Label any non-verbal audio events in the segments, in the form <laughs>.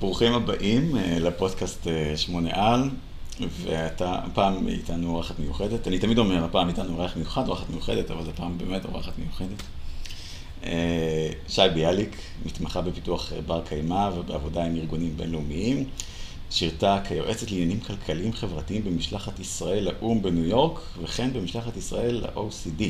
ברוכים הבאים אה, לפודקאסט אה, שמונה על, ואתה הפעם איתנו אורחת מיוחדת. אני תמיד אומר, הפעם איתנו אורח מיוחד, אורחת מיוחדת, אבל זו פעם באמת אורחת מיוחדת. אה, שי ביאליק, מתמחה בפיתוח בר קיימא ובעבודה עם ארגונים בינלאומיים. שירתה כיועצת לעניינים כלכליים חברתיים במשלחת ישראל לאו"ם בניו יורק, וכן במשלחת ישראל ל-OCD.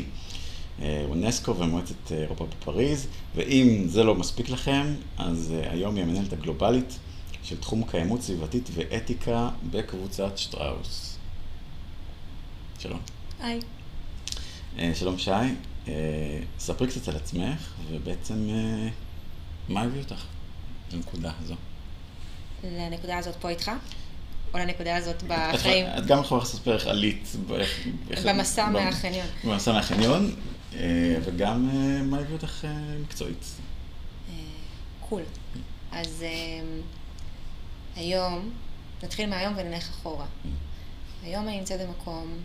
אונסקו ומועצת אירופה בפריז, ואם זה לא מספיק לכם, אז היום היא המנהלת הגלובלית של תחום קיימות סביבתית ואתיקה בקבוצת שטראוס. שלום. היי. שלום שי, ספרי קצת על עצמך, ובעצם מה הביא אותך לנקודה הזו? לנקודה הזאת פה איתך? או לנקודה הזאת בחיים? את גם יכולה לספר איך עלית. במסע מהחניון. במסע מהחניון, וגם מה הביא אותך מקצועית. קול. אז היום, נתחיל מהיום ונלך אחורה. היום אני נמצאת במקום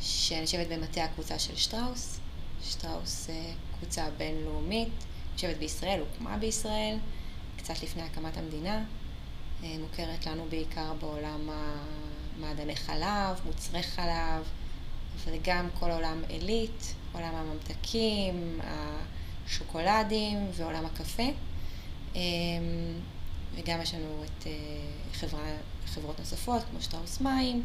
שאני יושבת במטה הקבוצה של שטראוס. שטראוס קבוצה בינלאומית, יושבת בישראל, הוקמה בישראל, קצת לפני הקמת המדינה. מוכרת לנו בעיקר בעולם המעדני חלב, מוצרי חלב, אבל גם כל עולם עילית, עולם הממתקים, השוקולדים ועולם הקפה. וגם יש לנו את חברה, חברות נוספות, כמו שטראוס מים,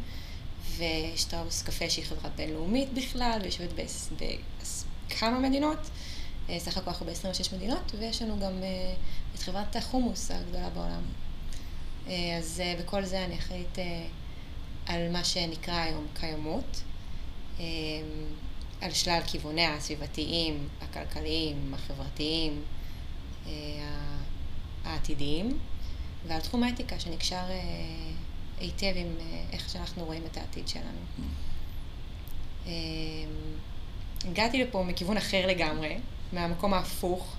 ושטראוס קפה שהיא חברה בינלאומית בכלל, ויושבת בכמה מדינות. סך הכל אנחנו ב-26 מדינות, ויש לנו גם את חברת החומוס הגדולה בעולם. אז בכל זה אני אחראית על מה שנקרא היום קיימות, על שלל כיווניה הסביבתיים, הכלכליים, החברתיים, העתידיים, ועל תחום האתיקה שנקשר היטב עם איך שאנחנו רואים את העתיד שלנו. הגעתי לפה מכיוון אחר לגמרי, מהמקום ההפוך.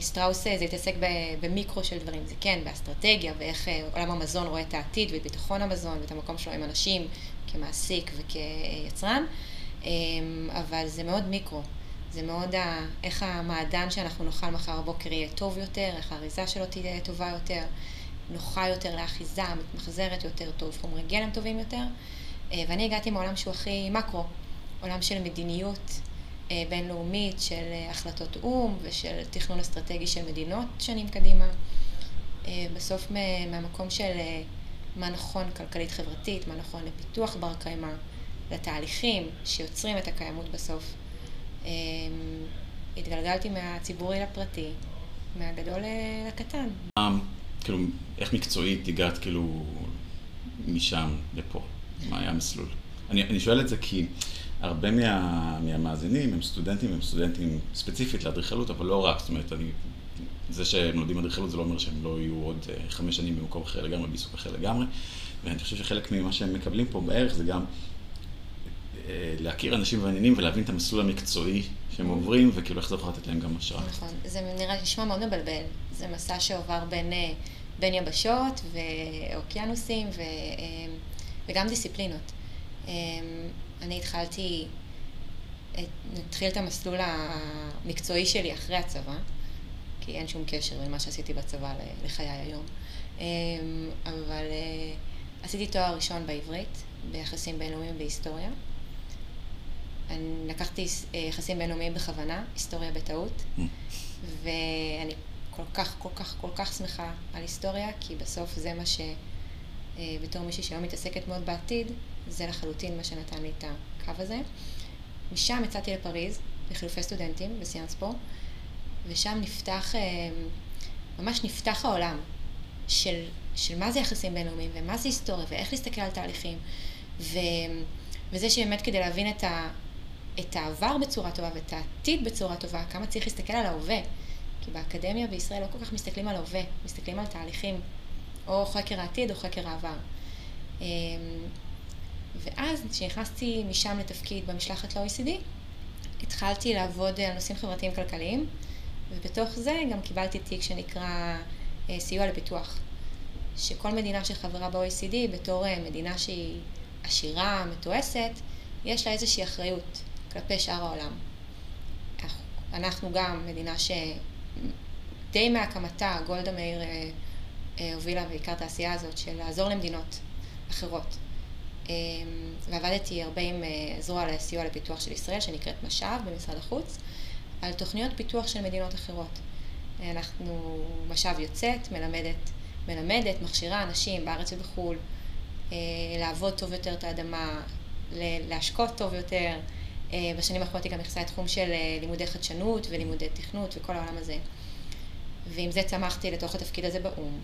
שטראוס זה התעסק במיקרו של דברים, זה כן, באסטרטגיה ואיך עולם המזון רואה את העתיד ואת ביטחון המזון ואת המקום שלו עם אנשים כמעסיק וכיצרן, אבל זה מאוד מיקרו, זה מאוד איך המעדן שאנחנו נאכל מחר בבוקר יהיה טוב יותר, איך האריזה שלו תהיה טובה יותר, נוחה יותר לאחיזה, מתמחזרת יותר טוב, חומרי גלם טובים יותר, ואני הגעתי מעולם שהוא הכי מקרו, עולם של מדיניות. בינלאומית של החלטות או"ם ושל תכנון אסטרטגי של מדינות שנים קדימה. בסוף מהמקום של מה נכון כלכלית חברתית, מה נכון לפיתוח בר קיימא, לתהליכים שיוצרים את הקיימות בסוף. התגלגלתי מהציבורי לפרטי, מהגדול לקטן. כאילו, איך מקצועית הגעת כאילו משם לפה? מה היה המסלול? אני, אני שואל את זה כי הרבה מה, מהמאזינים הם סטודנטים, הם סטודנטים ספציפית לאדריכלות, אבל לא רק, זאת אומרת, אני, זה שהם לומדים אדריכלות זה לא אומר שהם לא יהיו עוד חמש שנים במקום אחר לגמרי, בעיסוק אחר לגמרי, ואני חושב שחלק ממה שהם מקבלים פה בערך זה גם להכיר אנשים ועניינים ולהבין את המסלול המקצועי שהם עוברים, וכאילו איך זה יכול לתת להם גם השראה. נכון, זה נראה, נשמע מאוד מבלבל, זה מסע שעובר בין, בין יבשות ואוקיינוסים ו, וגם דיסציפלינות. אני התחלתי, התחיל את המסלול המקצועי שלי אחרי הצבא, כי אין שום קשר בין מה שעשיתי בצבא לחיי היום, אבל עשיתי תואר ראשון בעברית, ביחסים בינלאומיים בהיסטוריה. אני לקחתי יחסים בינלאומיים בכוונה, היסטוריה בטעות, ואני כל כך, כל כך, כל כך שמחה על היסטוריה, כי בסוף זה מה ש... בתור מישהי שהיום מתעסקת מאוד בעתיד, זה לחלוטין מה שנתן לי את הקו הזה. משם יצאתי לפריז, לחילופי סטודנטים בסיאנס פה, ושם נפתח, ממש נפתח העולם של, של מה זה יחסים בינלאומיים, ומה זה היסטוריה, ואיך להסתכל על תהליכים, ו, וזה שבאמת כדי להבין את, ה, את העבר בצורה טובה ואת העתיד בצורה טובה, כמה צריך להסתכל על ההווה. כי באקדמיה בישראל לא כל כך מסתכלים על ההווה, מסתכלים על תהליכים, או חקר העתיד או חקר העבר. ואז, כשנכנסתי משם לתפקיד במשלחת ל-OECD, התחלתי לעבוד על נושאים חברתיים כלכליים, ובתוך זה גם קיבלתי תיק שנקרא סיוע לפיתוח. שכל מדינה שחברה ב-OECD, בתור מדינה שהיא עשירה, מתועסת, יש לה איזושהי אחריות כלפי שאר העולם. אנחנו גם מדינה שדי מהקמתה, גולדה מאיר אה, הובילה בעיקר את העשייה הזאת של לעזור למדינות אחרות. אה, ועבדתי הרבה עם אה, זרוע לסיוע לפיתוח של ישראל, שנקראת משאב במשרד החוץ, על תוכניות פיתוח של מדינות אחרות. אנחנו, משאב יוצאת, מלמדת, מלמדת, מכשירה אנשים בארץ ובחו"ל, לעבוד טוב יותר את האדמה, להשקות טוב יותר. בשנים האחרונות היא גם נכנסה לתחום של לימודי חדשנות ולימודי תכנות וכל העולם הזה. ועם זה צמחתי לתוך התפקיד הזה באו"ם.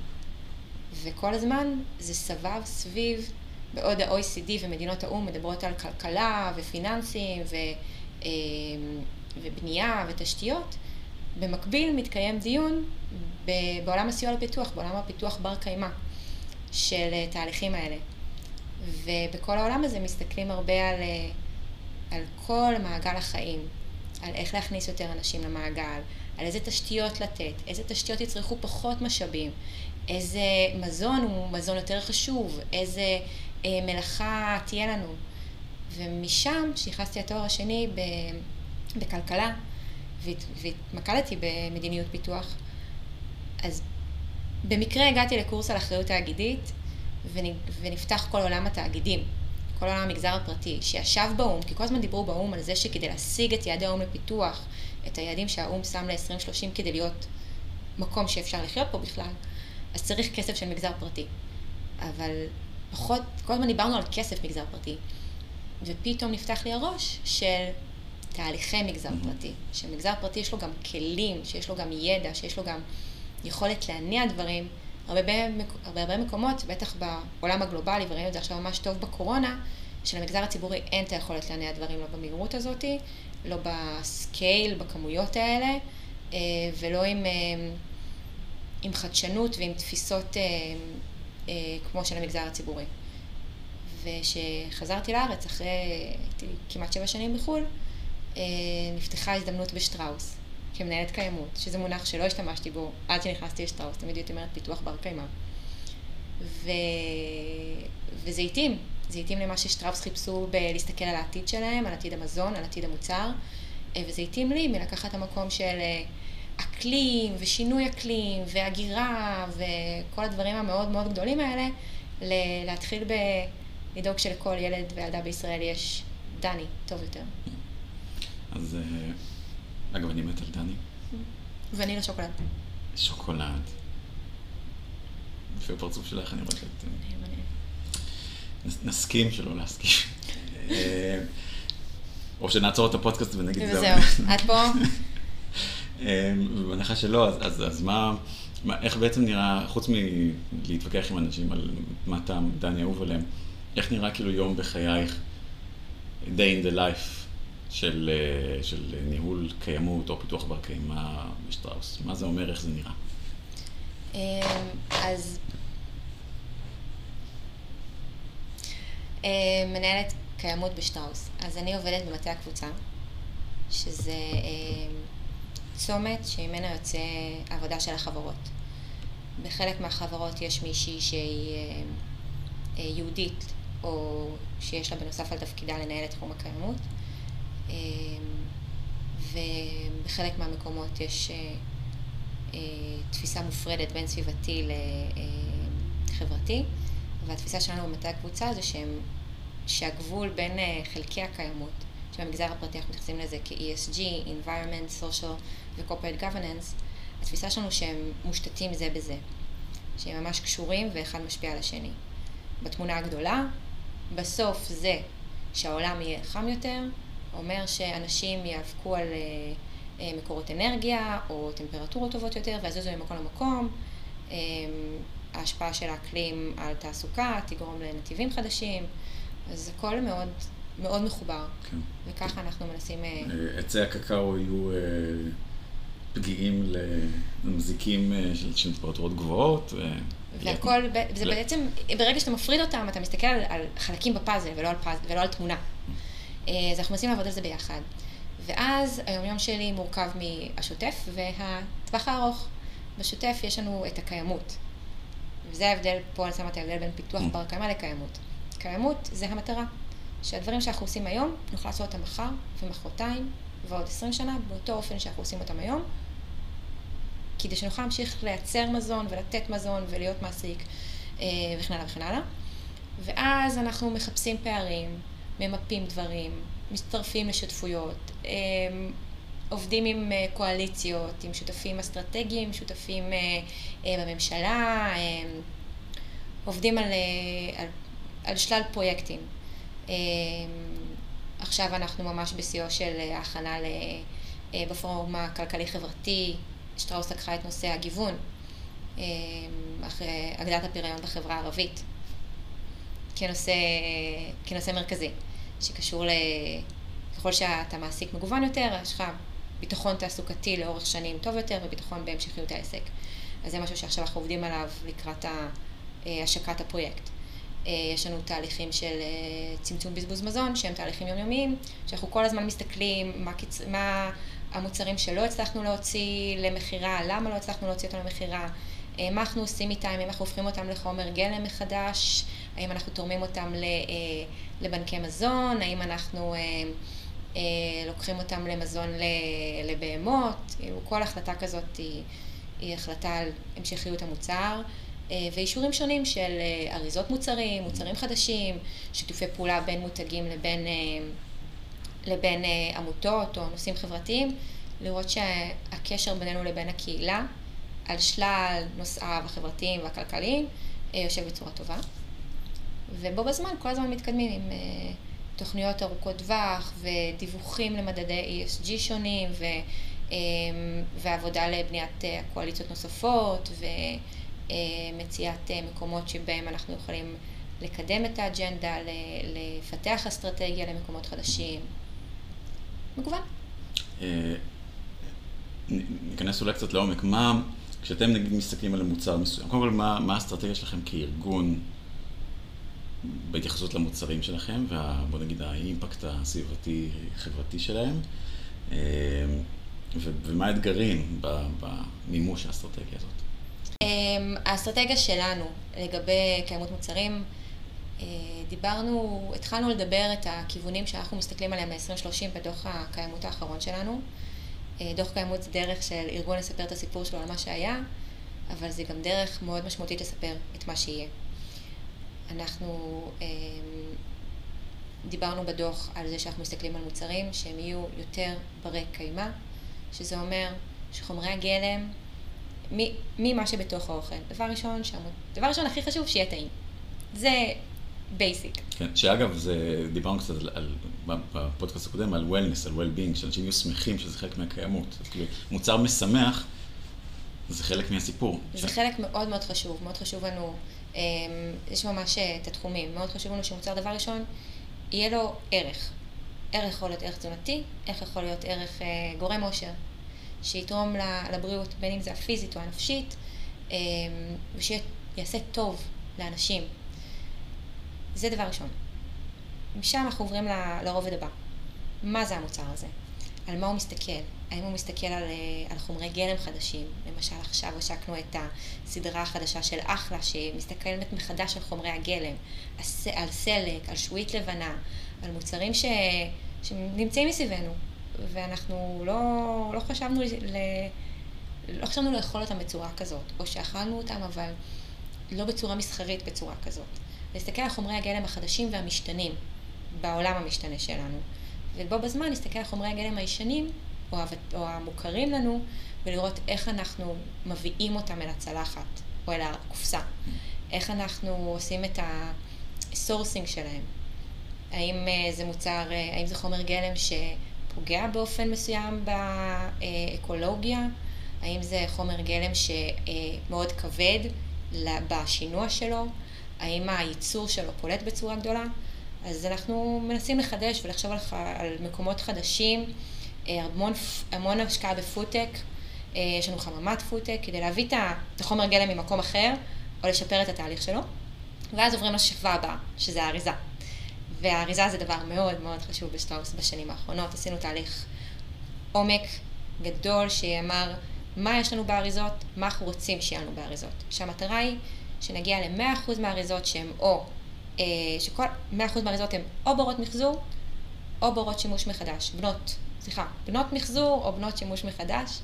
וכל הזמן זה סבב סביב, בעוד ה-OECD ומדינות האו"ם מדברות על כלכלה ופיננסים ו, אה, ובנייה ותשתיות, במקביל מתקיים דיון בעולם הסיוע לפיתוח, בעולם הפיתוח בר קיימא של אה, תהליכים האלה. ובכל העולם הזה מסתכלים הרבה על, אה, על כל מעגל החיים, על איך להכניס יותר אנשים למעגל, על איזה תשתיות לתת, איזה תשתיות יצרכו פחות משאבים, איזה מזון הוא מזון יותר חשוב, איזה אה, מלאכה תהיה לנו. ומשם, כשנכנסתי לתואר השני ב, בכלכלה, והתמקדתי במדיניות פיתוח, אז במקרה הגעתי לקורס על אחריות תאגידית, ונפתח כל עולם התאגידים, כל עולם המגזר הפרטי, שישב באו"ם, כי כל הזמן דיברו באו"ם על זה שכדי להשיג את יעדי האו"ם לפיתוח, את היעדים שהאו"ם שם ל-2030 כדי להיות מקום שאפשר לחיות פה בכלל, אז צריך כסף של מגזר פרטי. אבל פחות, כל הזמן דיברנו על כסף מגזר פרטי. ופתאום נפתח לי הראש של תהליכי מגזר. פרטי. שמגזר פרטי יש לו גם כלים, שיש לו גם ידע, שיש לו גם יכולת להניע דברים. הרבה הרבה מקומות, בטח בעולם הגלובלי, וראינו את זה עכשיו ממש טוב בקורונה, שלמגזר הציבורי אין את היכולת להניע דברים לא במהירות הזאתי, לא בסקייל, בכמויות האלה, אה, ולא עם, אה, עם חדשנות ועם תפיסות אה, כמו של המגזר הציבורי. וכשחזרתי לארץ, אחרי כמעט שבע שנים בחו"ל, נפתחה הזדמנות בשטראוס, כמנהלת קיימות, שזה מונח שלא השתמשתי בו עד שנכנסתי לשטראוס, תמיד הייתי אומרת פיתוח בר קיימא. ו... וזה התאים, זה התאים למה ששטראוס חיפשו בלהסתכל על העתיד שלהם, על עתיד המזון, על עתיד המוצר, אה, וזה התאים לי מלקחת את המקום של אה, אקלים ושינוי אקלים והגירה וכל הדברים המאוד מאוד גדולים האלה, להתחיל ב... לדאוג שלכל ילד וילדה בישראל יש דני טוב יותר. אז אה, אגב, אני מת על דני. ונילה שוקולד. שוקולד. לפי הפרצוף שלך אני רואה שאת... נסכים שלא להסכים. אה, או שנעצור את הפודקאסט ונגיד זהו. וזהו, את פה? <laughs> אה, בהנחה שלא, אז, אז, אז מה, מה, איך בעצם נראה, חוץ מלהתווכח עם אנשים על מה טעם דני אהוב עליהם, איך נראה כאילו יום בחייך, day in the life של, אה, של ניהול קיימות או פיתוח בר קיימא בשטראוס? מה זה אומר, איך זה נראה? אז אה, מנהלת קיימות בשטראוס. אז אני עובדת במטה הקבוצה, שזה אה, צומת שממנה יוצא עבודה של החברות. בחלק מהחברות יש מישהי שהיא אה, יהודית, או שיש לה בנוסף על תפקידה לנהל את תחום הקיימות. ובחלק מהמקומות יש תפיסה מופרדת בין סביבתי לחברתי. והתפיסה שלנו במטה הקבוצה זה שהם, שהגבול בין חלקי הקיימות, שבמגזר הפרטי אנחנו מתייחסים לזה כ-ESG, environment, social ו-corporate governance, התפיסה שלנו שהם מושתתים זה בזה, שהם ממש קשורים ואחד משפיע על השני. בתמונה הגדולה, בסוף זה שהעולם יהיה חם יותר, אומר שאנשים יאבקו על uh, uh, מקורות אנרגיה או טמפרטורות טובות יותר ויזוזו ממקום למקום. Um, ההשפעה של האקלים על תעסוקה תגרום לנתיבים חדשים, אז הכל מאוד, מאוד מחובר, כן. וככה אנחנו מנסים... אה, אה, עצי הקקאו יהיו אה, פגיעים למזיקים של טמפרטורות גבוהות. והכל, זה בעצם, ברגע שאתה מפריד אותם, אתה מסתכל על, על חלקים בפאזל ולא על, פאז, ולא על תמונה. אז אנחנו מנסים לעבוד על זה ביחד. ואז היומיום שלי מורכב מהשוטף והטווח הארוך. בשוטף יש לנו את הקיימות, וזה ההבדל, פה אני שמה את ההבדל בין פיתוח mm. בר קיימא לקיימות. קיימות זה המטרה, שהדברים שאנחנו עושים היום, נוכל לעשות אותם מחר ומחרתיים ועוד עשרים שנה, באותו אופן שאנחנו עושים אותם היום, כדי שנוכל להמשיך לייצר מזון ולתת מזון ולהיות מעסיק וכן הלאה וכן הלאה. ואז אנחנו מחפשים פערים, ממפים דברים, מצטרפים לשותפויות, עובדים עם קואליציות, עם שותפים אסטרטגיים, שותפים בממשלה, עובדים על, על, על שלל פרויקטים. עכשיו אנחנו ממש בשיאו של הכנה בפורום הכלכלי-חברתי, שטראוס לקחה את נושא הגיוון, אחרי הגדלת הפריון בחברה הערבית, כנושא, כנושא מרכזי, שקשור ל... ככל שאתה מעסיק מגוון יותר, יש לך ביטחון תעסוקתי לאורך שנים טוב יותר וביטחון בהמשכיות העסק. אז זה משהו שעכשיו אנחנו עובדים עליו לקראת השקת הפרויקט. יש לנו תהליכים של צמצום בזבוז מזון, שהם תהליכים יומיומיים, שאנחנו כל הזמן מסתכלים מה, קיצ... מה המוצרים שלא הצלחנו להוציא למכירה, למה לא הצלחנו להוציא אותם למכירה, מה אנחנו עושים איתם, אם אנחנו הופכים אותם לחומר גלם מחדש, האם אנחנו תורמים אותם לבנקי מזון, האם אנחנו לוקחים אותם למזון לבהמות, כל החלטה כזאת היא, היא החלטה על המשכיות המוצר. ואישורים שונים של אריזות מוצרים, מוצרים חדשים, שיתופי פעולה בין מותגים לבין, לבין עמותות או נושאים חברתיים, לראות שהקשר בינינו לבין הקהילה, על שלל נושאיו החברתיים והכלכליים, יושב בצורה טובה. ובו בזמן כל הזמן מתקדמים עם תוכניות ארוכות טווח ודיווחים למדדי ESG שונים ו, ועבודה לבניית קואליציות נוספות ומציאת מקומות שבהם אנחנו יכולים לקדם את האג'נדה, לפתח אסטרטגיה למקומות חדשים. מגוון. ניכנס אולי קצת לעומק. מה, כשאתם נגיד מסתכלים על מוצר מסוים, קודם כל מה האסטרטגיה שלכם כארגון בהתייחסות למוצרים שלכם, ובוא נגיד האימפקט הסביבתי-חברתי שלהם, ומה האתגרים במימוש האסטרטגיה הזאת? האסטרטגיה שלנו לגבי קיימות מוצרים, דיברנו, התחלנו לדבר את הכיוונים שאנחנו מסתכלים עליהם ב-2030 בדוח הקיימות האחרון שלנו. דוח קיימות זה דרך של ארגון לספר את הסיפור שלו על מה שהיה, אבל זה גם דרך מאוד משמעותית לספר את מה שיהיה. אנחנו דיברנו בדוח על זה שאנחנו מסתכלים על מוצרים שהם יהיו יותר ברי קיימא, שזה אומר שחומרי הגלם, ממה שבתוך האוכל, דבר ראשון, שהמות... דבר ראשון הכי חשוב, שיהיה טעים. זה basic. כן, שאגב, זה, דיברנו קצת על, על, בפודקאסט הקודם על wellness, על well-being, שאנשים יהיו שמחים שזה חלק מהקיימות. אז כאילו, מוצר משמח, זה חלק מהסיפור. זה ש... חלק מאוד מאוד חשוב, מאוד חשוב לנו, יש ממש את התחומים, מאוד חשוב לנו שמוצר דבר ראשון, יהיה לו ערך. ערך יכול להיות ערך תזונתי, ערך יכול להיות ערך גורם אושר, שיתרום לבריאות, בין אם זה הפיזית או הנפשית, ושיעשה טוב לאנשים. זה דבר ראשון. משם אנחנו עוברים לרובד הבא. מה זה המוצר הזה? על מה הוא מסתכל? האם הוא מסתכל על, על חומרי גלם חדשים? למשל, עכשיו השקנו את הסדרה החדשה של אחלה, שמסתכלת מחדש על חומרי הגלם, על סלק, על שווית לבנה, על מוצרים ש, שנמצאים מסביבנו, ואנחנו לא, לא חשבנו ל... לא חשבנו לאכול אותם בצורה כזאת, או שאכלנו אותם, אבל לא בצורה מסחרית בצורה כזאת. להסתכל על חומרי הגלם החדשים והמשתנים בעולם המשתנה שלנו. ובו בזמן להסתכל על חומרי הגלם הישנים, או, או המוכרים לנו, ולראות איך אנחנו מביאים אותם אל הצלחת, או אל הקופסה. איך אנחנו עושים את ה sourcing שלהם. האם זה מוצר, האם זה חומר גלם שפוגע באופן מסוים באקולוגיה? האם זה חומר גלם שמאוד כבד בשינוע שלו? האם הייצור שלו פולט בצורה גדולה? אז אנחנו מנסים לחדש ולחשוב על, על מקומות חדשים, המון, המון השקעה בפודטק, יש לנו חממת פודטק כדי להביא את החומר גלם ממקום אחר, או לשפר את התהליך שלו, ואז עוברים לשכבה הבאה, שזה האריזה. והאריזה זה דבר מאוד מאוד חשוב בשטראוס בשנים האחרונות. עשינו תהליך עומק גדול שאמר מה יש לנו באריזות, מה אנחנו רוצים שיהיה לנו באריזות. שהמטרה היא שנגיע ל-100% מהאריזות שהן או, אה, שכל 100% מהאריזות הן או בורות מחזור, או בורות שימוש מחדש. בנות, סליחה, בנות מחזור או בנות שימוש מחדש.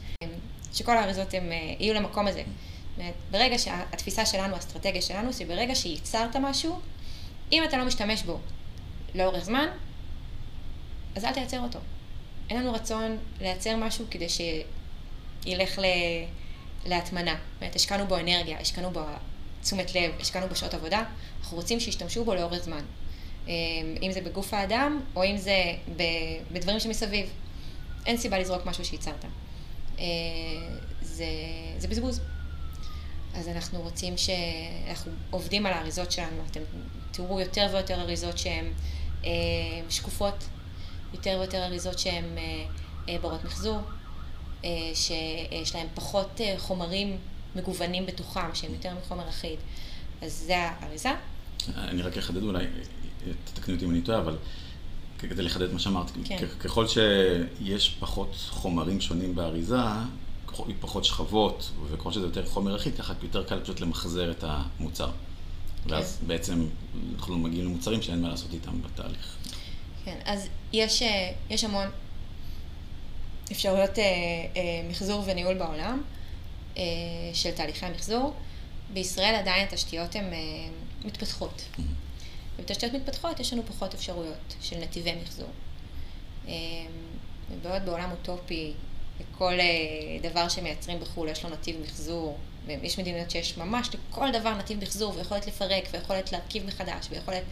שכל האריזות הם, אה, יהיו למקום הזה. ברגע שהתפיסה שלנו, האסטרטגיה שלנו, שברגע שייצרת משהו, אם אתה לא משתמש בו לאורך זמן, אז אל תייצר אותו. אין לנו רצון לייצר משהו כדי שילך ל... להטמנה. זאת אומרת, השקענו בו אנרגיה, השקענו בו תשומת לב, השקענו בשעות עבודה, אנחנו רוצים שישתמשו בו לאורך זמן. אמ, אם זה בגוף האדם, או אם זה בדברים שמסביב. אין סיבה לזרוק משהו שייצרת. אה, זה, זה בזבוז. אז אנחנו רוצים ש... אנחנו עובדים על האריזות שלנו, אתם תראו יותר ויותר אריזות שהן אה, שקופות, יותר ויותר אריזות שהן אה, אה, ברות מחזור, אה, שיש להן פחות אה, חומרים מגוונים בתוכם, שהן יותר מחומר אחיד. אז זה האריזה. אני רק אחדד אולי, תתקני אותי אם אני טועה, אבל כדי לחדד מה שאמרת, כן. ככל שיש פחות חומרים שונים באריזה, פחות שכבות, וככל שזה יותר חומר אחיד, ככה יותר קל פשוט למחזר את המוצר. כן. ואז בעצם אנחנו מגיעים למוצרים שאין מה לעשות איתם בתהליך. כן, אז יש, אה, יש המון אפשרויות אה, אה, מחזור וניהול בעולם אה, של תהליכי המחזור. בישראל עדיין התשתיות הן אה, מתפתחות. ובתשתיות מתפתחות יש לנו פחות אפשרויות של נתיבי מחזור. אה, ובעוד בעולם אוטופי לכל אה, דבר שמייצרים בחו"ל יש לו נתיב מחזור, ויש מדינות שיש ממש לכל דבר נתיב מחזור, ויכולת לפרק, ויכולת להרכיב מחדש, ויכולת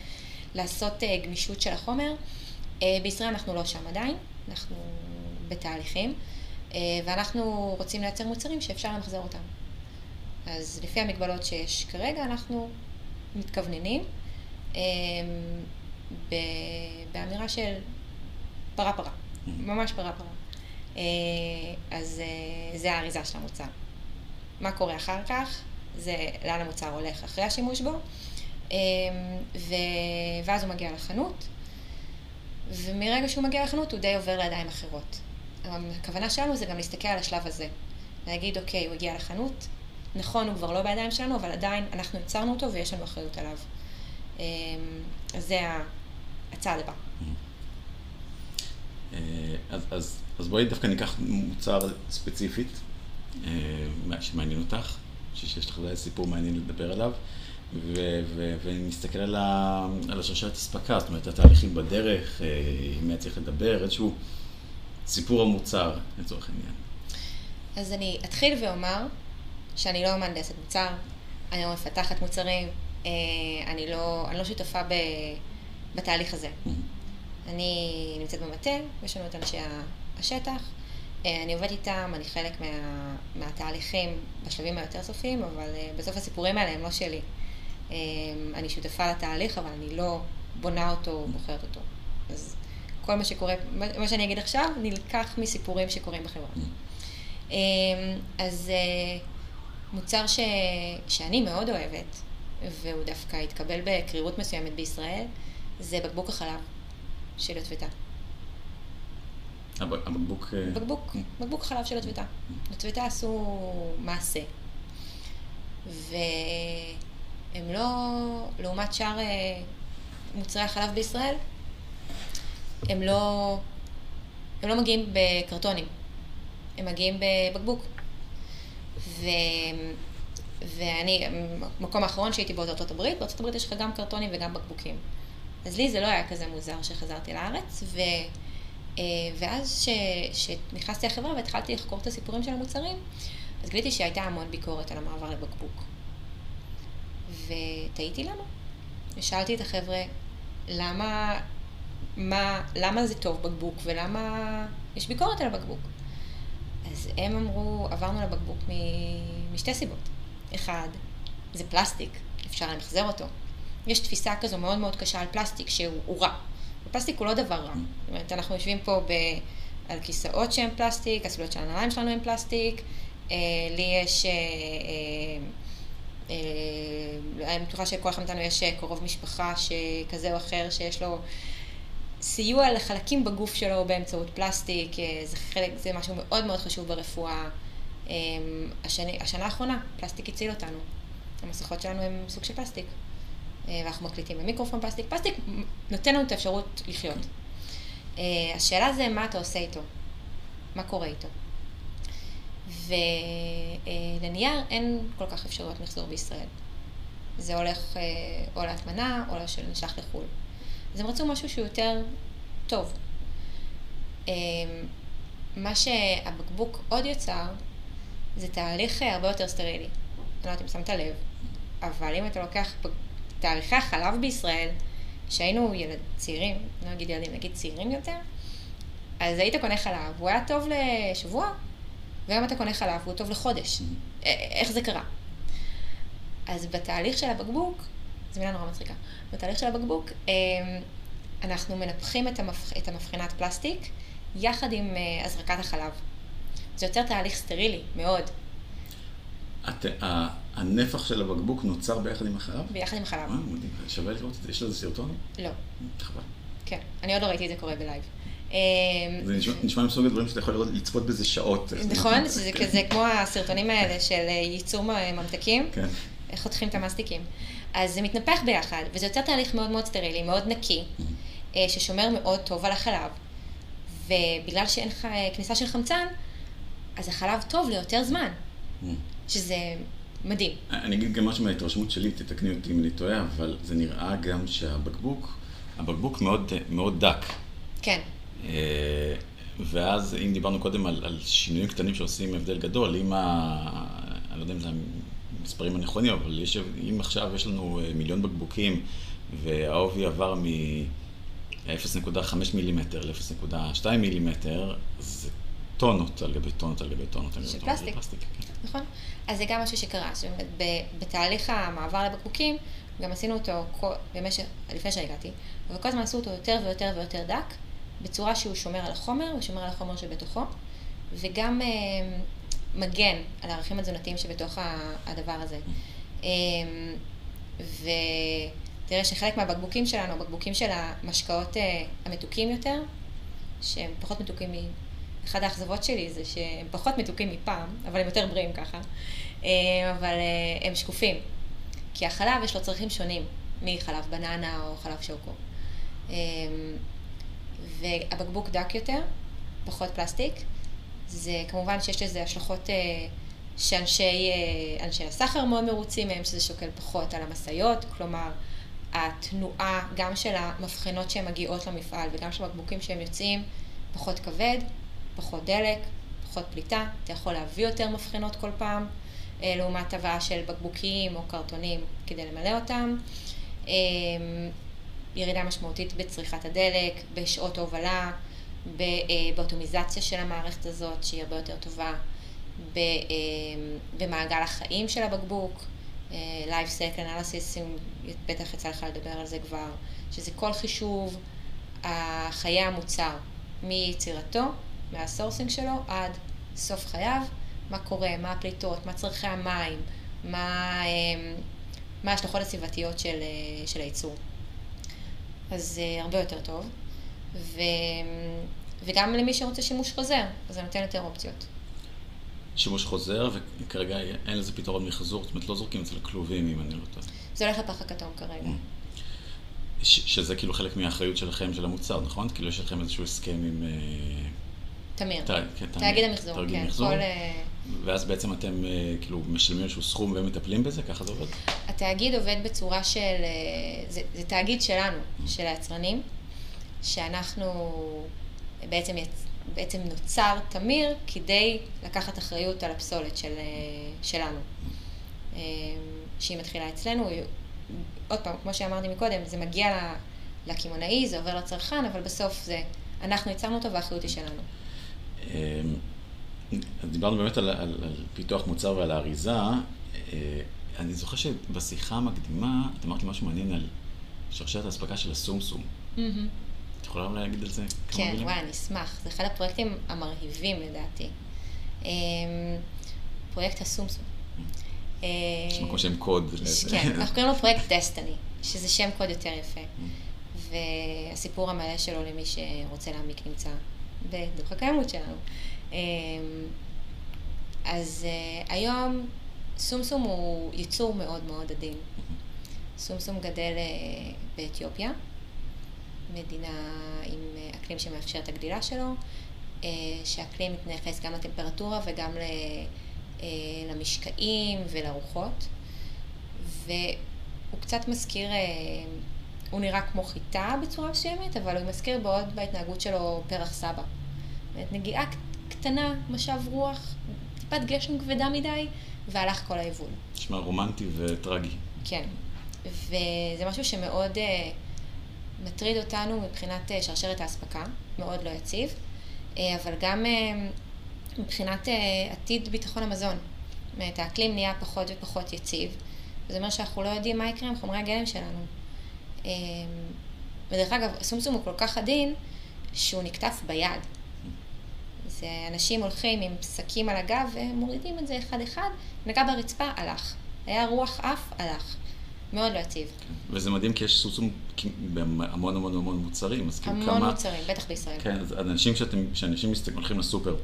לעשות אה, גמישות של החומר. אה, בישראל אנחנו לא שם עדיין, אנחנו בתהליכים, ואנחנו רוצים לייצר מוצרים שאפשר למחזר אותם. אז לפי המגבלות שיש כרגע, אנחנו מתכווננים באמירה של פרה פרה, mm-hmm. ממש פרה פרה. אה, אז אה, זה האריזה של המוצר. מה קורה אחר כך? זה לאן המוצר הולך אחרי השימוש בו, אה, ו... ואז הוא מגיע לחנות, ומרגע שהוא מגיע לחנות הוא די עובר לידיים אחרות. הכוונה שלנו זה גם להסתכל על השלב הזה. להגיד, אוקיי, הוא הגיע לחנות, נכון, הוא כבר לא בידיים שלנו, אבל עדיין אנחנו יצרנו אותו ויש לנו אחריות עליו. אז זה הצעד הבא. אז, אז אז בואי דווקא ניקח מוצר ספציפית, אה, שמעניין אותך, שיש לך אולי סיפור מעניין לדבר עליו, ונסתכל על, על השרשרת אספקה, זאת אומרת, התהליכים בדרך, אה, אם היה צריך לדבר, איזשהו סיפור המוצר, לצורך העניין. אז אני אתחיל ואומר שאני לא מהנדסת מוצר, אני לא מפתחת מוצרים, אה, אני לא, אני לא שותפה ב, בתהליך הזה. אני נמצאת במטה, יש לנו את אנשי השטח. אה, אני עובדת איתם, אני חלק מה, מהתהליכים בשלבים היותר סופיים, אבל אה, בסוף הסיפורים האלה הם לא שלי. אני שותפה לתהליך, אבל אני לא בונה אותו או בוחרת אותו. אז כל מה שקורה, מה שאני אגיד עכשיו, נלקח מסיפורים שקורים בחברה. אז מוצר ש, שאני מאוד אוהבת, והוא דווקא התקבל בקרירות מסוימת בישראל, זה בקבוק החלב של יוטבתה. הבקבוק... אה, בקבוק, בקבוק חלב של הטביתה. הטביתה עשו מעשה. והם לא, לעומת שאר אה, מוצרי החלב בישראל, הם לא, הם לא מגיעים בקרטונים, הם מגיעים בבקבוק. ו, ואני, המקום האחרון שהייתי בו זה ארצות הברית, בארצות הברית יש לך גם קרטונים וגם בקבוקים. אז לי זה לא היה כזה מוזר שחזרתי לארץ, ו... אה, ואז כשנכנסתי לחברה והתחלתי לחקור את הסיפורים של המוצרים, אז גיליתי שהייתה המון ביקורת על המעבר לבקבוק. ותהיתי למה. ושאלתי את החבר'ה, למה, מה, למה זה טוב בקבוק ולמה יש ביקורת על הבקבוק? אז הם אמרו, עברנו לבקבוק מ... משתי סיבות. אחד, זה פלסטיק, אפשר למחזר אותו. יש תפיסה כזו מאוד מאוד קשה על פלסטיק שהוא רע. פלסטיק הוא לא דבר רע. זאת אומרת, אנחנו יושבים פה ב... על כיסאות שהם פלסטיק, הסוליות של הנעליים שלנו הם פלסטיק, אה, לי יש... אה, אה, אה, אני בטוחה שכל אחד מאיתנו יש קרוב משפחה שכזה או אחר שיש לו סיוע לחלקים בגוף שלו באמצעות פלסטיק, אה, זה, חלק, זה משהו מאוד מאוד חשוב ברפואה. אה, השני, השנה האחרונה, פלסטיק הציל אותנו. המסכות שלנו הם סוג של פלסטיק. אה, ואנחנו מקליטים במיקרופון פלסטיק. פלסטיק נותן לנו את האפשרות לחיות. אה, השאלה זה מה אתה עושה איתו, מה קורה איתו. ולנייר אין כל כך אפשרויות מחזור בישראל. זה הולך או להטמנה או שנשלח לחו"ל. אז הם רצו משהו שהוא יותר טוב. אה, מה שהבקבוק עוד יצר, זה תהליך אה, הרבה יותר סטרילי. אני לא יודעת אם שמת לב, אבל אם אתה לוקח תאריכי החלב בישראל, שהיינו ילד צעירים, לא נגיד ילדים, נגיד צעירים יותר, אז היית קונה חלב, הוא היה טוב לשבוע, והיום אתה קונה חלב, הוא טוב לחודש. איך זה קרה? אז בתהליך של הבקבוק, זו מילה נורא מצחיקה, בתהליך של הבקבוק, אמ, אנחנו מנפחים את, המפח... את המבחנת פלסטיק יחד עם אה, הזרקת החלב. זה יוצר תהליך סטרילי, מאוד. את, הנפח של הבקבוק נוצר ביחד עם החלב? ביחד עם החלב. אה, מדהים. שווה לראות את זה. יש לזה סרטון? לא. חבל. כן, אני עוד לא ראיתי את זה קורה ב live. אמ, זה נשמע מסוג הדברים שאתה יכול לראות, לצפות בזה שעות. נכון, זה כזה כמו הסרטונים האלה של אה, ייצור ממתקים. כן. איך חותכים את המסטיקים. אז זה מתנפח ביחד, וזה יוצר תהליך מאוד מאוד סטרילי, מאוד נקי, mm-hmm. ששומר מאוד טוב על החלב. ובגלל שאין לך כניסה של חמצן, אז החלב טוב ליותר זמן, mm-hmm. שזה מדהים. אני אגיד גם משהו מההתרשמות שלי, תתקני אותי אם אני טועה, אבל זה נראה גם שהבקבוק, הבקבוק מאוד, מאוד דק. כן. אה, ואז אם דיברנו קודם על, על שינויים קטנים שעושים הבדל גדול, אם ה... אני לא יודע אם זה המספרים הנכונים, אבל יש, אם עכשיו יש לנו אה, מיליון בקבוקים והעובי עבר מ-0.5 מילימטר ל-0.2 מילימטר, זה טונות על גבי טונות על גבי טונות. של פלסטיק. פלסטיק כן. נכון. אז זה גם משהו שקרה. זאת אומרת, בתהליך המעבר לבקבוקים, גם עשינו אותו במשך, לפני שהגעתי, אבל כל הזמן עשו אותו יותר ויותר ויותר דק, בצורה שהוא שומר על החומר, הוא שומר על החומר שבתוכו, וגם אה, מגן על הערכים התזונתיים שבתוך הדבר הזה. אמ, ותראה שחלק מהבקבוקים שלנו, הבקבוקים של המשקאות אה, המתוקים יותר, שהם פחות מתוקים מ... אחת האכזבות שלי זה שהם פחות מתוקים מפעם, אבל הם יותר בריאים ככה, אמ, אבל אה, הם שקופים. כי החלב יש לו צרכים שונים מחלב בננה או חלב שוקו. אמ, והבקבוק דק יותר, פחות פלסטיק, זה כמובן שיש לזה השלכות אה, שאנשי אה, הסחר מאוד מרוצים מהם, שזה שוקל פחות על המשאיות, כלומר, התנועה גם של המבחנות שהן מגיעות למפעל וגם של הבקבוקים שהם יוצאים, פחות כבד, פחות דלק, פחות פליטה, אתה יכול להביא יותר מבחנות כל פעם, אה, לעומת הבאה של בקבוקים או קרטונים כדי למלא אותם. ירידה משמעותית בצריכת הדלק, בשעות הובלה, באוטומיזציה של המערכת הזאת, שהיא הרבה יותר טובה, אה, במעגל החיים של הבקבוק, אה, Life Cycle Analysis, בטח יצא לך לדבר על זה כבר, שזה כל חישוב חיי המוצר, מיצירתו, מהסורסינג שלו, עד סוף חייו, מה קורה, מה הפליטות, מה צרכי המים, מה, ההשלכות הסביבתיות של, של הייצור. אז הרבה יותר טוב. ו... וגם למי שרוצה שימוש חוזר, זה נותן יותר אופציות. שימוש חוזר, וכרגע אין לזה פתרון מחזור, זאת אומרת לא זורקים את זה לכלובים, אם אני לא טועה. זה הולך לפח הכתום כרגע. ש- שזה כאילו חלק מהאחריות שלכם, של המוצר, נכון? כאילו יש לכם איזשהו הסכם עם... אה, תמיר. ת, כן, תאגיד המחזור, כן. מחזור, כל... אה, ואז בעצם אתם אה, כאילו משלמים איזשהו סכום ומטפלים בזה? ככה זה עובד? התאגיד עובד בצורה של... זה, זה תאגיד שלנו. של היצרנים. שאנחנו בעצם, יצ... בעצם נוצר תמיר כדי לקחת אחריות על הפסולת של, שלנו. אמ, שהיא מתחילה אצלנו, עוד פעם, כמו שאמרתי מקודם, זה מגיע לקמעונאי, זה עובר לצרכן, אבל בסוף זה, אנחנו ייצרנו אותו והאחריות היא שלנו. אמ, דיברנו באמת על, על, על פיתוח מוצר ועל האריזה. אה, אני זוכר שבשיחה המקדימה, את אמרת לי משהו מעניין על שרשרת האספקה של הסומסום. Mm-hmm. את יכולה להגיד על זה כמה כן, מילים? כן, וואי, אני אשמח. זה אחד הפרויקטים המרהיבים לדעתי. אמ, פרויקט הסומסום. יש מקום שם קוד. כן, אנחנו קוראים לו פרויקט דסטיני, שזה שם קוד יותר יפה. והסיפור המלא שלו למי שרוצה להעמיק נמצא בדוח הקיימות שלנו. אמ, אז אה, היום סומסום הוא ייצור מאוד מאוד עדין. סומסום גדל אה, באתיופיה, מדינה עם אקלים שמאפשר את הגדילה שלו, שהאקלים מתייחס גם לטמפרטורה וגם למשקעים ולרוחות. והוא קצת מזכיר, הוא נראה כמו חיטה בצורה מסוימת, אבל הוא מזכיר מאוד בהתנהגות שלו פרח סבא. נגיעה קטנה, משב רוח, טיפת גשם כבדה מדי, והלך כל היבול. נשמע רומנטי וטרגי. כן, וזה משהו שמאוד uh, מטריד אותנו מבחינת uh, שרשרת האספקה, מאוד לא יציב, uh, אבל גם uh, מבחינת עתיד ביטחון המזון. זאת האקלים נהיה פחות ופחות יציב, וזה אומר שאנחנו לא יודעים מה יקרה עם חומרי הגלם שלנו. ודרך אגב, הסומסום הוא כל כך עדין, שהוא נקטף ביד. זה אנשים הולכים עם שקים על הגב ומורידים את זה אחד-אחד, נגע ברצפה, הלך. היה רוח אף, הלך. מאוד לא יציב. וזה מדהים כי יש סוסום בהמון המון המון מוצרים, אז כאילו כמה... המון מוצרים, בטח בישראל. כן, אז אנשים שאתם, כשאנשים הולכים לסופר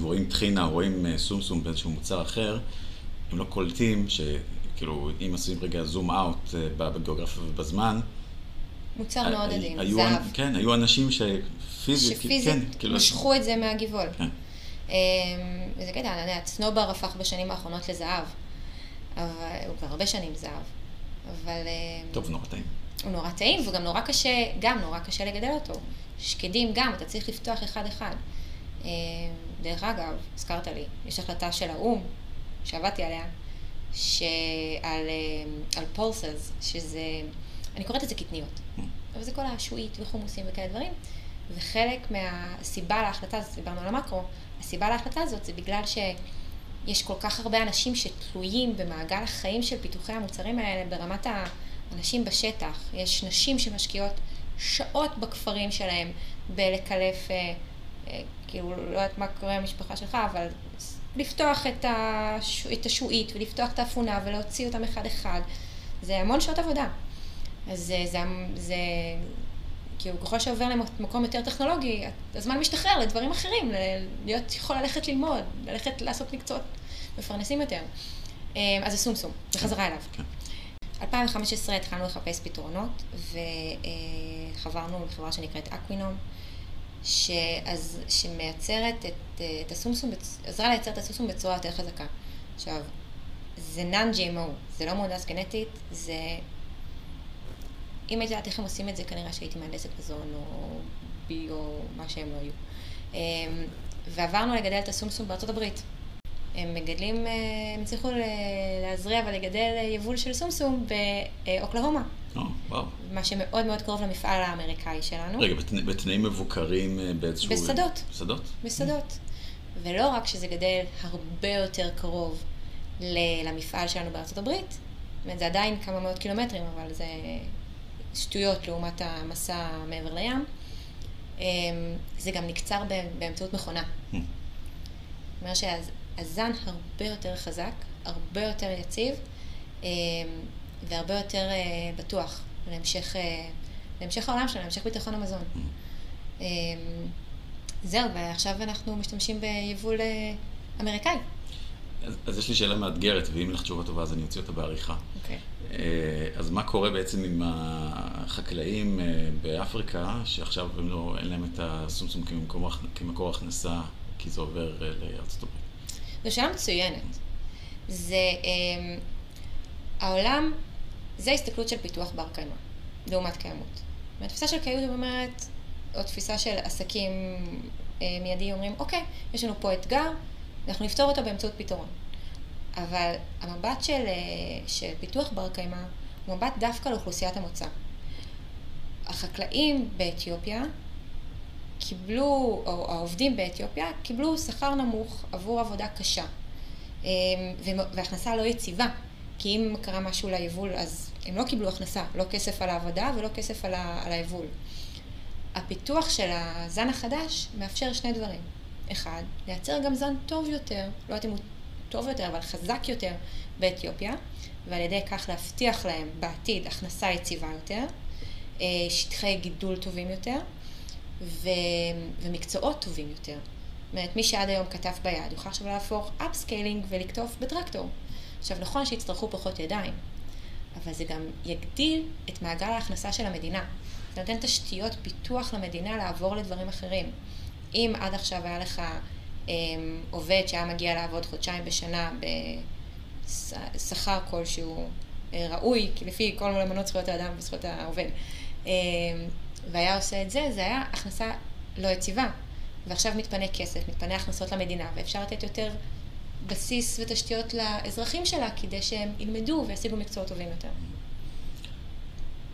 ורואים טחינה, רואים אה, סומסום באיזשהו מוצר אחר, הם לא קולטים שכאילו, אם עושים רגע זום אאוט אה, בגיאוגרפיה ובזמן, מוצר מאוד עדין, זהב. כן, היו אנשים שפיזית, שפיזית כן, כאילו... משכו את זה מהגבעול. כן. אמ, וזה קטע, אני יודעת, סנובר הפך בשנים האחרונות לזהב. אבל הוא כבר הרבה שנים זהב. אבל... אמ, טוב, נורא טעים. הוא נורא טעים, וגם נורא קשה, גם נורא קשה לגדל אותו. שקדים גם, אתה צריך לפתוח אחד-אחד. אמ, דרך אגב, הזכרת לי, יש החלטה של האו"ם, שעבדתי עליה, שעל על פולסס, שזה, אני קוראת לזה קטניות. אבל זה כל השעועית וחומוסים וכאלה דברים. וחלק מהסיבה להחלטה הזאת, דיברנו על המקרו, הסיבה להחלטה הזאת זה בגלל שיש כל כך הרבה אנשים שתלויים במעגל החיים של פיתוחי המוצרים האלה ברמת האנשים בשטח. יש נשים שמשקיעות שעות בכפרים שלהם בלקלף, אה, אה, כאילו, לא יודעת מה קורה במשפחה שלך, אבל לפתוח את, הש... את השעועית ולפתוח את האפונה ולהוציא אותם אחד-אחד. זה המון שעות עבודה. אז זה, זה, זה כאילו ככל שעובר למקום יותר טכנולוגי, הזמן משתחרר לדברים אחרים, להיות יכול ללכת ללמוד, ללכת לעשות מקצועות מפרנסים יותר. אמ, אז זה סומסום, בחזרה אליו. 2015 כן. התחלנו לחפש פתרונות, וחברנו לחברה שנקראת אקווינום, שאז, שמייצרת את, את הסומסום, עזרה לייצר את הסומסום בצורה יותר חזקה. עכשיו, זה נאן-GMO, זה לא מהונדס גנטית, זה אם הייתי יודעת איך הם עושים את זה, כנראה שהייתי מהנדסת מזון או בי או מה שהם לא היו. אמ, ועברנו לגדל את הסומסום בארצות הברית. הם מגדלים, אה, הם הצליחו להזריע ולגדל יבול של סומסום באוקלהומה. Oh, וואו. מה שמאוד מאוד קרוב למפעל האמריקאי שלנו. רגע, בתנא, בתנאים מבוקרים אה, באיזשהו... בשדות. בשדות? בשדות. ולא רק שזה גדל הרבה יותר קרוב למפעל שלנו בארצות הברית, זאת אומרת, זה עדיין כמה מאות קילומטרים, אבל זה שטויות לעומת המסע מעבר לים. אמ, זה גם נקצר באמצעות מכונה. זאת אומרת שהזן הרבה יותר חזק, הרבה יותר יציב, אמ, והרבה יותר אה, בטוח להמשך, אה, להמשך העולם שלנו, להמשך ביטחון המזון. אמ, זהו, ועכשיו אנחנו משתמשים ביבול אה, אמריקאי. אז, אז יש לי שאלה מאתגרת, ואם לך תשובה טובה אז אני אוציא אותה בעריכה. אוקיי. Okay. אה, אז מה קורה בעצם עם החקלאים אה, באפריקה, שעכשיו הם לא, אין להם את הסומסום כמקור, כמקור הכנסה, כי זה עובר אה, לארצות הברית? זו שאלה מצוינת. זה, אה, העולם, זה הסתכלות של פיתוח בר קיימא, לעומת קיימות. והתפיסה של קיימות אומרת, או תפיסה של עסקים אה, מיידיים אומרים, אוקיי, יש לנו פה אתגר, אנחנו נפתור אותו באמצעות פתרון. אבל המבט של, אה, של פיתוח בר קיימא הוא מבט דווקא לאוכלוסיית המוצא. החקלאים באתיופיה קיבלו, או העובדים באתיופיה, קיבלו שכר נמוך עבור עבודה קשה. אה, והכנסה לא יציבה, כי אם קרה משהו ליבול, אז הם לא קיבלו הכנסה, לא כסף על העבודה ולא כסף על, היבול. הפיתוח של הזן החדש מאפשר שני דברים. אחד, לייצר גם זן טוב יותר, לא יודעת אם הוא טוב יותר, אבל חזק יותר באתיופיה, ועל ידי כך להבטיח להם בעתיד הכנסה יציבה יותר, אה, שטחי גידול טובים יותר, ו... ומקצועות טובים יותר. זאת אומרת, מי שעד היום כתב ביד, יוכל עכשיו להפוך upskilling ולקטוף בטרקטור. עכשיו, נכון שיצטרכו פחות ידיים, אבל זה גם יגדיל את מעגל ההכנסה של המדינה. זה נותן תשתיות פיתוח למדינה לעבור לדברים אחרים. אם עד עכשיו היה לך אה, עובד שהיה מגיע לעבוד חודשיים בשנה בשכר כלשהו אה, ראוי, לפי כל אמנות זכויות האדם וזכויות העובד, אה, והיה עושה את זה, זה היה הכנסה לא יציבה. ועכשיו מתפנה כסף, מתפנה הכנסות למדינה, ואפשר לתת יותר בסיס ותשתיות לאזרחים שלה כדי שהם ילמדו וישיגו מקצועות טובים יותר.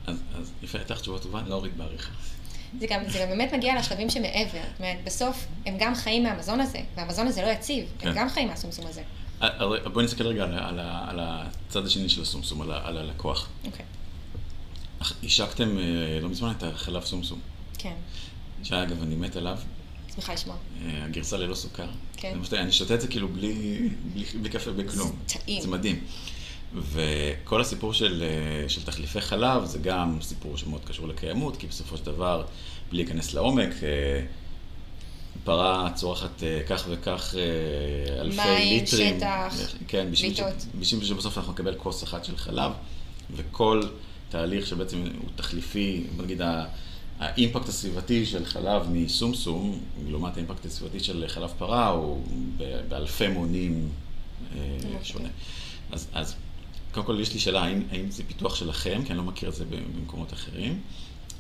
אז, אז יפה, הייתה לך תשובה טובה, לא אוריד בעריכה. זה גם, זה גם באמת מגיע לשלבים שמעבר. זאת אומרת, בסוף הם גם חיים מהמזון הזה, והמזון הזה לא יציב, כן. הם גם חיים מהסומסום הזה. אה, אה, בואי נסתכל רגע על, על, על הצד השני של הסומסום, על, על הלקוח. אוקיי. השקתם אה, לא מזמן את החלב סומסום. כן. שאגב, אני מת עליו. שמחה לשמוע. הגרסה ללא סוכר. כן. אני שותה את זה כאילו בלי, בלי, בלי קפה, בלי כלום. זה טעים. זה מדהים. וכל הסיפור של, של תחליפי חלב זה גם סיפור שמאוד קשור לקיימות, כי בסופו של דבר, בלי להיכנס לעומק, פרה צורכת כך וכך אלפי מים, ליטרים. מים, שטח, כן, בשביל, ש, בשביל שבסוף אנחנו נקבל כוס אחת של חלב, וכל תהליך שבעצם הוא תחליפי, בוא נגיד האימפקט הסביבתי של חלב מסומסום, לעומת האימפקט הסביבתי של חלב פרה, הוא באלפי מונים שונה. אז, אז קודם כל יש לי שאלה, האם, האם זה פיתוח שלכם, כי אני לא מכיר את זה במקומות אחרים,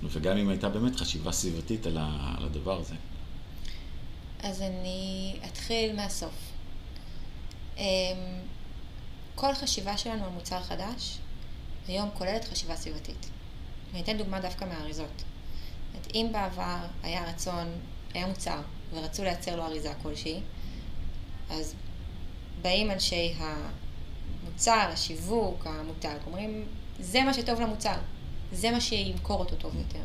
וגם אם הייתה באמת חשיבה סביבתית על, ה, על הדבר הזה. אז אני אתחיל מהסוף. אמ, כל חשיבה שלנו על מוצר חדש, היום כוללת חשיבה סביבתית. אני אתן דוגמה דווקא מהאריזות. אם בעבר היה רצון, היה מוצר, ורצו לייצר לו אריזה כלשהי, אז באים אנשי המוצר, השיווק, המותג, אומרים, זה מה שטוב למוצר, זה מה שימכור אותו טוב יותר.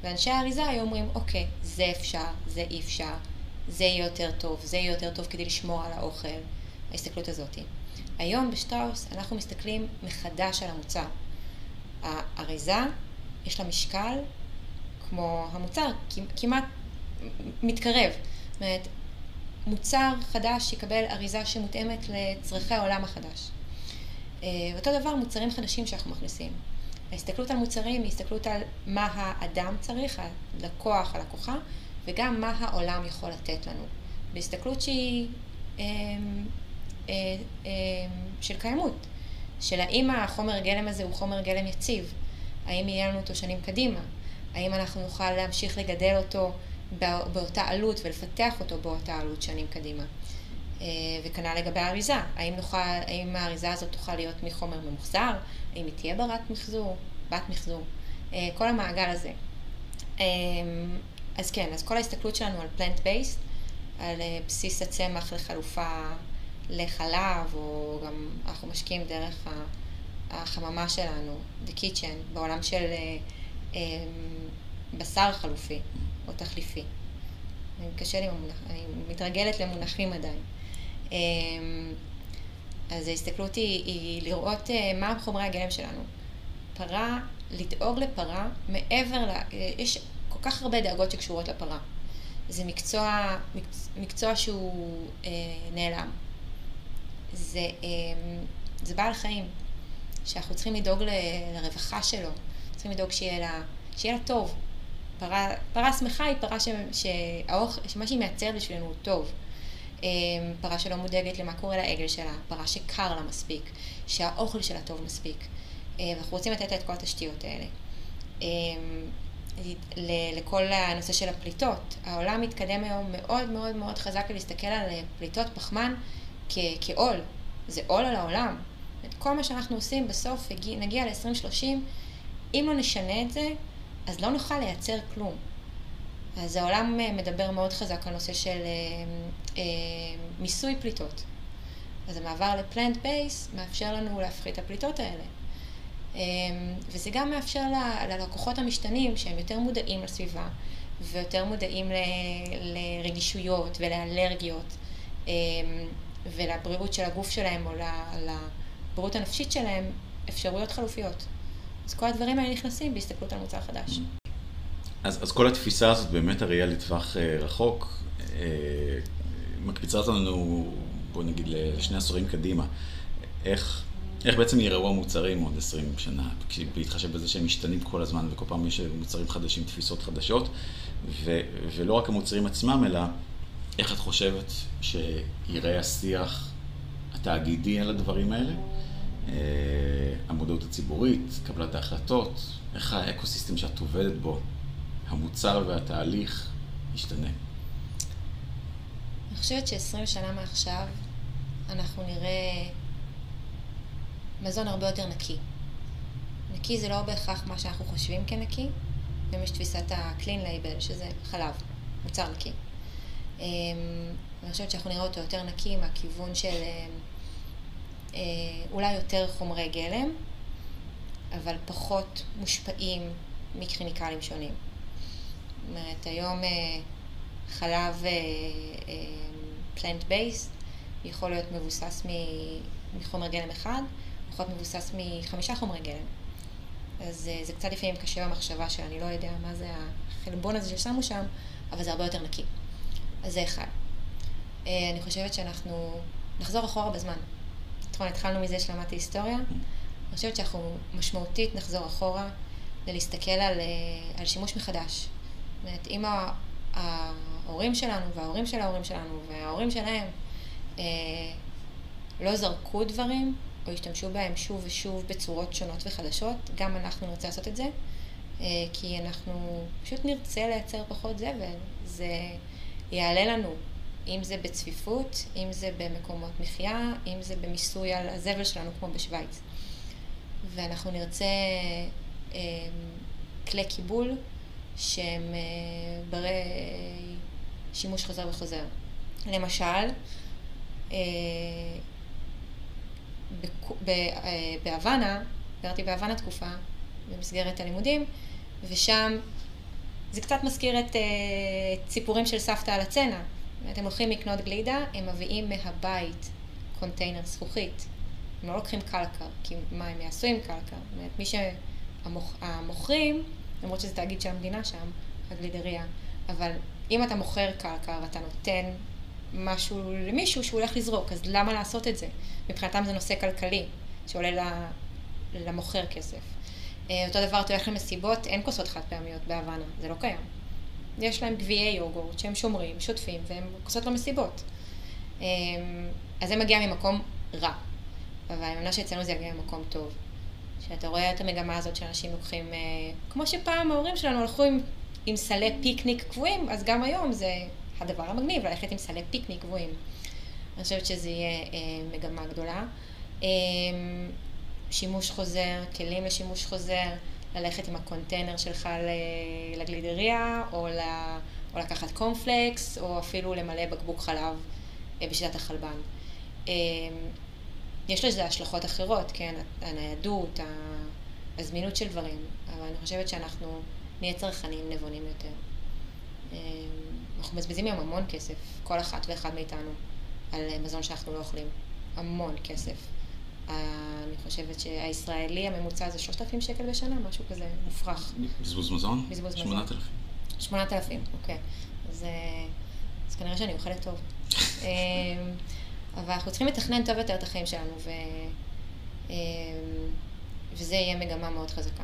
ואנשי האריזה היו אומרים, אוקיי, זה אפשר, זה אי אפשר, זה יהיה יותר טוב, זה יהיה יותר טוב כדי לשמור על האוכל, ההסתכלות הזאת. היום בשטראוס אנחנו מסתכלים מחדש על המוצר. האריזה, יש לה משקל כמו המוצר, כמעט מתקרב. זאת אומרת, מוצר חדש יקבל אריזה שמותאמת לצרכי העולם החדש. אה, ואותו דבר מוצרים חדשים שאנחנו מכניסים. ההסתכלות על מוצרים היא הסתכלות על מה האדם צריך, הלקוח, הלקוחה, וגם מה העולם יכול לתת לנו. בהסתכלות שהיא אה, אה, אה, של קיימות, של האם החומר גלם הזה הוא חומר גלם יציב, האם יהיה לנו אותו שנים קדימה, האם אנחנו נוכל להמשיך לגדל אותו באותה עלות ולפתח אותו באותה עלות שנים קדימה. וכנ"ל לגבי האריזה, האם, האם האריזה הזאת תוכל להיות מחומר ממוחזר, האם היא תהיה ברת מחזור, בת מחזור, כל המעגל הזה. אז כן, אז כל ההסתכלות שלנו על פלנט בייסט, על בסיס הצמח לחלופה לחלב, או גם אנחנו משקיעים דרך החממה שלנו, The Kitchen, בעולם של בשר חלופי או תחליפי. אני מתרגלת למונחים עדיין. אז ההסתכלות היא, היא לראות מה חומרי הגלם שלנו. פרה, לדאוג לפרה, מעבר ל... יש כל כך הרבה דאגות שקשורות לפרה. זה מקצוע, מקצוע שהוא אה, נעלם. זה, אה, זה בעל חיים, שאנחנו צריכים לדאוג ל, לרווחה שלו, צריכים לדאוג שיהיה לה, שיהיה לה טוב. פרה, פרה שמחה היא פרה ש, שהאוכל, שמה שהיא מייצרת בשבילנו הוא טוב. אה, פרה שלא מודאגת למה קורה לעגל שלה, פרה שקר לה מספיק, שהאוכל שלה טוב מספיק. אה, ואנחנו רוצים לתת לה את כל התשתיות האלה. אה, לכל הנושא של הפליטות. העולם מתקדם היום מאוד מאוד מאוד חזק להסתכל על פליטות פחמן כעול. זה עול על העולם. כל מה שאנחנו עושים בסוף נגיע ל-2030, אם לא נשנה את זה, אז לא נוכל לייצר כלום. אז העולם מדבר מאוד חזק על נושא של אה, אה, מיסוי פליטות. אז המעבר לפלנט בייס מאפשר לנו להפחית את הפליטות האלה. וזה גם מאפשר ללקוחות המשתנים שהם יותר מודעים לסביבה ויותר מודעים לרגישויות ולאלרגיות ולבריאות של הגוף שלהם או לבריאות הנפשית שלהם אפשרויות חלופיות. אז כל הדברים האלה נכנסים בהסתכלות על מוצר חדש. אז, אז כל התפיסה הזאת באמת הראייה לטווח אה, רחוק אה, מקפיצה אותנו, בוא נגיד, לשני עשורים קדימה. איך איך בעצם יראו המוצרים עוד 20 שנה, בהתחשב בזה שהם משתנים כל הזמן וכל פעם יש מוצרים חדשים, תפיסות חדשות, ו- ולא רק המוצרים עצמם, אלא איך את חושבת שיראה השיח התאגידי על הדברים האלה, אה, המודעות הציבורית, קבלת ההחלטות, איך האקוסיסטם שאת עובדת בו, המוצר והתהליך, ישתנה. אני חושבת ש-20 שנה מעכשיו אנחנו נראה מזון הרבה יותר נקי. נקי זה לא בהכרח מה שאנחנו חושבים כנקי, גם יש תפיסת ה-clean label, שזה חלב, מוצר נקי. אמ, אני חושבת שאנחנו נראה אותו יותר נקי מהכיוון של אמ, אה, אולי יותר חומרי גלם, אבל פחות מושפעים מכימיקלים שונים. אומרת, היום אה, חלב פלנט אה, בייסט יכול להיות מבוסס מחומר גלם אחד, יכול להיות מבוסס מחמישה חומרי גלם. אז זה קצת לפעמים קשה במחשבה שאני לא יודע מה זה החלבון הזה ששמו שם, אבל זה הרבה יותר נקי. אז זה אחד. אה, אני חושבת שאנחנו נחזור אחורה בזמן. נכון, התחלנו מזה שלמדתי היסטוריה. אני חושבת שאנחנו משמעותית נחזור אחורה ולהסתכל על, אה, על שימוש מחדש. אומרת, אם ההורים שלנו וההורים של ההורים שלנו וההורים שלהם אה, לא זרקו דברים או השתמשו בהם שוב ושוב בצורות שונות וחדשות, גם אנחנו נרצה לעשות את זה, כי אנחנו פשוט נרצה לייצר פחות זבל. זה... יעלה לנו, אם זה בצפיפות, אם זה במקומות מחיה, אם זה במיסוי על הזבל שלנו כמו בשוויץ. ואנחנו נרצה אה, כלי קיבול שהם אה, ברי שימוש חוזר וחוזר. למשל, אה, בהוואנה, גרתי בהוואנה תקופה במסגרת הלימודים, ושם זה קצת מזכיר את ציפורים של סבתא על הצנע. אתם הולכים לקנות גלידה, הם מביאים מהבית קונטיינר זכוכית. הם לא לוקחים קלקר, כי מה, הם יעשו עם קלקר? זאת אומרת, מי שהמוכרים, למרות שזה תאגיד של המדינה שם, הגלידריה, אבל אם אתה מוכר קלקר, אתה נותן משהו למישהו שהוא הולך לזרוק, אז למה לעשות את זה? מבחינתם זה נושא כלכלי, שעולה למוכר כסף. אה, אותו דבר, אתה הולך למסיבות, אין כוסות חד פעמיות בהוואנה, זה לא קיים. יש להם גביעי יוגורט שהם שומרים, שוטפים, והם כוסות למסיבות. אה, אז זה מגיע ממקום רע, אבל אני מאמינה שאצלנו זה יגיע ממקום טוב. שאתה רואה את המגמה הזאת שאנשים לוקחים, אה, כמו שפעם ההורים שלנו הלכו עם, עם סלי פיקניק קבועים, אז גם היום זה הדבר המגניב, ללכת עם סלי פיקניק קבועים. אני חושבת שזה יהיה מגמה גדולה. שימוש חוזר, כלים לשימוש חוזר, ללכת עם הקונטיינר שלך לגלידריה, או, ל... או לקחת קורנפלקס, או אפילו למלא בקבוק חלב אה, בשיטת החלבן. אה, יש לזה השלכות אחרות, כן, הניידות, הזמינות של דברים, אבל אני חושבת שאנחנו נהיה צרכנים נבונים יותר. אה, אנחנו מבזבזים היום המון כסף, כל אחת ואחד מאיתנו, על מזון שאנחנו לא אוכלים. המון כסף. אני חושבת שהישראלי הממוצע זה 3,000 שקל בשנה, משהו כזה מופרך. בזבוז מזון? בזבוז מזון. 8,000. 8,000, אוקיי. אז, אה, אז כנראה שאני אוכלת טוב. <laughs> אבל אנחנו צריכים לתכנן טוב יותר את החיים שלנו, ו, אמ, וזה יהיה מגמה מאוד חזקה.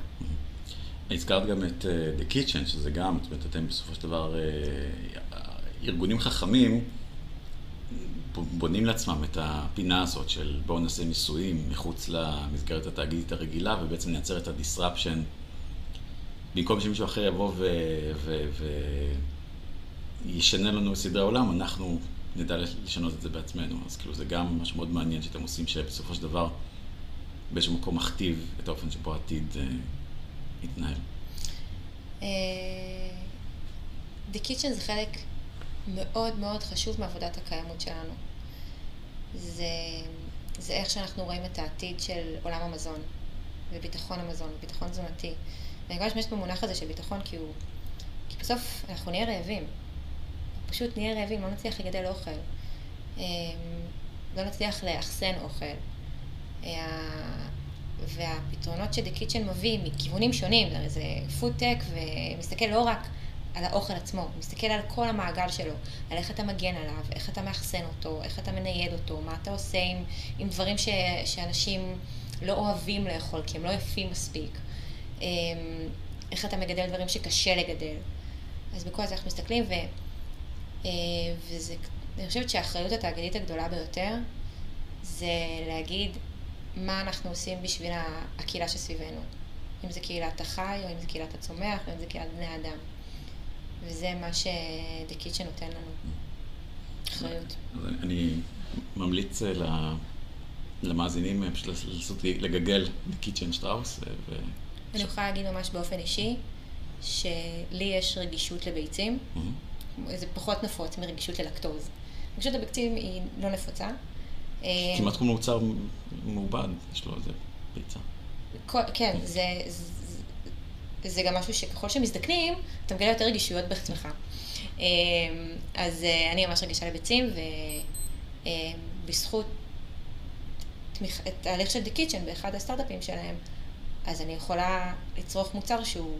הזכרת גם את uh, The Kitchen, שזה גם, זאת אומרת, אתם בסופו של דבר uh, ארגונים חכמים. בונים לעצמם את הפינה הזאת של בואו נעשה ניסויים מחוץ למסגרת התאגידית הרגילה ובעצם נייצר את הדיסרפשן במקום שמישהו אחר יבוא וישנה לנו סדרי עולם, אנחנו נדע לשנות את זה בעצמנו. אז כאילו זה גם משהו מאוד מעניין שאתם עושים, שבסופו של דבר באיזשהו מקום מכתיב את האופן שבו העתיד uh, יתנהל. Uh, The Kitchen זה חלק מאוד מאוד חשוב מעבודת הקיימות שלנו. זה, זה איך שאנחנו רואים את העתיד של עולם המזון, וביטחון המזון, וביטחון תזונתי. ואני גם משתמשת במונח הזה של ביטחון כי הוא... כי בסוף אנחנו נהיה רעבים. פשוט נהיה רעבים, לא נצליח לגדל אוכל. אמ, לא נצליח לאחסן אוכל. אה, והפתרונות שדה קיצ'ן מביא מכיוונים שונים, זה פודטק ומסתכל לא רק על האוכל עצמו, הוא מסתכל על כל המעגל שלו, על איך אתה מגן עליו, איך אתה מאחסן אותו, איך אתה מנייד אותו, מה אתה עושה עם, עם דברים ש, שאנשים לא אוהבים לאכול, כי הם לא יפים מספיק. אמ, איך אתה מגדל דברים שקשה לגדל. אז בכל זה אנחנו מסתכלים, ו, וזה, אני חושבת שהאחריות התאגידית הגדולה ביותר זה להגיד מה אנחנו עושים בשביל הקהילה שסביבנו. אם זה קהילת החי, או אם זה קהילת הצומח, או אם זה קהילת בני אדם. וזה מה ש-The Kitchen נותן לנו. אחריות. אני ממליץ אה, למאזינים אה, פשוט לעשות, לגגל The Kitchen שטראוס. ו... אני יכולה להגיד ממש באופן אישי, שלי יש רגישות לביצים. Mm-hmm. זה פחות נפוץ מרגישות ללקטוז. רגישות לביצים היא לא נפוצה. כמעט כמו מוצר מעובד, יש לו איזה ביצה. כן, זה, זה, זה גם משהו שככל שמזדקנים, אתה מגלה יותר רגישויות בעצמך. אמ, אז אה, אני ממש רגישה לביצים, ובזכות תהליך של דה קיצ'ן באחד הסטארט-אפים שלהם, אז אני יכולה לצרוך מוצר שהוא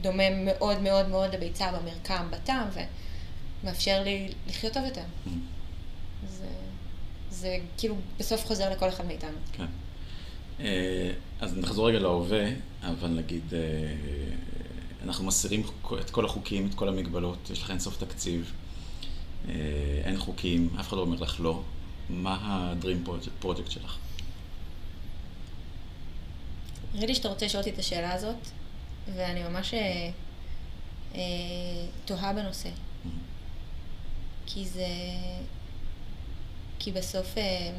דומה מאוד מאוד מאוד לביצה במרקם, בטעם, ומאפשר לי לחיות טוב יותר. זה, זה כאילו בסוף חוזר לכל אחד מאיתנו. כן. אה, אז נחזור רגע להווה, אבל נגיד, אה, אנחנו מסירים את כל החוקים, את כל המגבלות, יש לך אינסוף תקציב, אה, אין חוקים, אף אחד לא אומר לך לא. מה ה-Dream Project שלך? ראיתי שאתה רוצה לשאול אותי את השאלה הזאת, ואני ממש אה, אה, תוהה בנושא. Mm-hmm. כי זה... כי בסוף אה,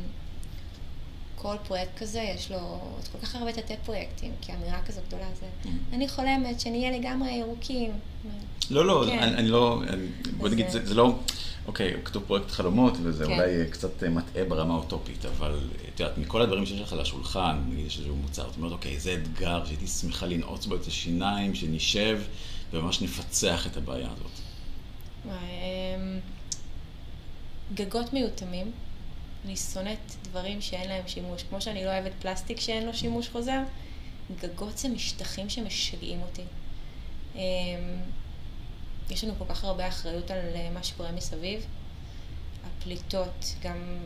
כל פרויקט כזה יש לו עוד כל כך הרבה תתי פרויקטים, כי אמירה כזו גדולה זה, mm-hmm. אני חולמת שנהיה לגמרי ירוקים. לא, לא, כן. אני, אני לא, אני, בוא נגיד, זה, זה לא, אוקיי, כתוב פרויקט חלומות, וזה כן. אולי קצת מטעה ברמה אוטופית, אבל את יודעת, מכל הדברים שיש לך על השולחן, נגיד יש איזשהו מוצר, את אומרת, אוקיי, זה אתגר שהייתי שמחה לנעוץ בו את השיניים, שנשב וממש נפצח את הבעיה הזאת. אמ, גגות מיותמים. אני שונאת דברים שאין להם שימוש. כמו שאני לא אוהבת פלסטיק שאין לו שימוש חוזר, גגות זה משטחים שמשגעים אותי. יש לנו כל כך הרבה אחריות על אה, מה שקורה מסביב. הפליטות, גם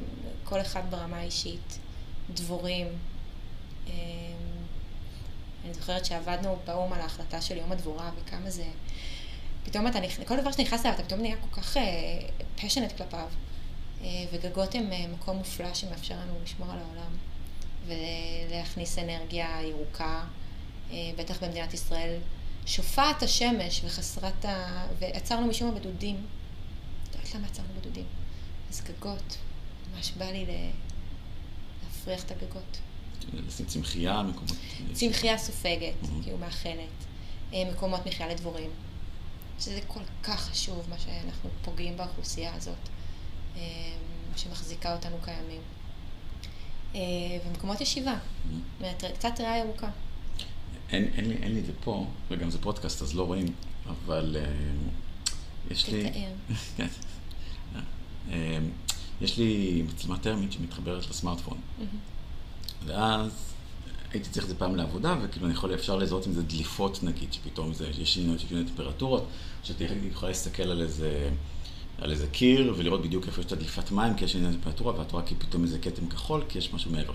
כל אחד ברמה האישית, דבורים. אמ, אני זוכרת שעבדנו באו"ם על ההחלטה של יום הדבורה וכמה זה... פתאום אתה, כל דבר שאתה נכנס אליו, אתה פתאום נהיה כל כך פשנט אה, כלפיו. אה, וגגות הם אה, מקום מופלא שמאפשר לנו לשמור על העולם ולהכניס אנרגיה ירוקה, אה, בטח במדינת ישראל. שופעת השמש וחסרת ה... ועצרנו משום הבדודים. את יודעת למה עצרנו בדודים? אז גגות, ממש בא לי להפריח את הגגות. לשים צמחייה, מקומות... צמחייה סופגת, mm-hmm. כאילו מאכלת. מקומות מחיה לדבורים. שזה כל כך חשוב, מה שאנחנו פוגעים באוכלוסייה הזאת. אמ, שמחזיקה אותנו קיימים. אה, ומקומות ישיבה, קצת ריאה ירוקה. אין, אין, לי, אין לי את זה פה, וגם זה פודקאסט אז לא רואים, אבל uh, יש לי... תתאר. <laughs> אה, יש לי מצלמה טרמית שמתחברת לסמארטפון. ואז הייתי צריך את זה פעם לעבודה, וכאילו אני יכול, אפשר לזהות אם זה דליפות נגיד, שפתאום זה, יש שינוי של טמפרטורות, שאתה יכולה להסתכל על איזה... על איזה קיר, ולראות בדיוק איפה יש את הדליפת מים, כי יש עניין טמפרטורה, ואת רואה כי פתאום איזה כתם כחול, כי יש משהו מעבר.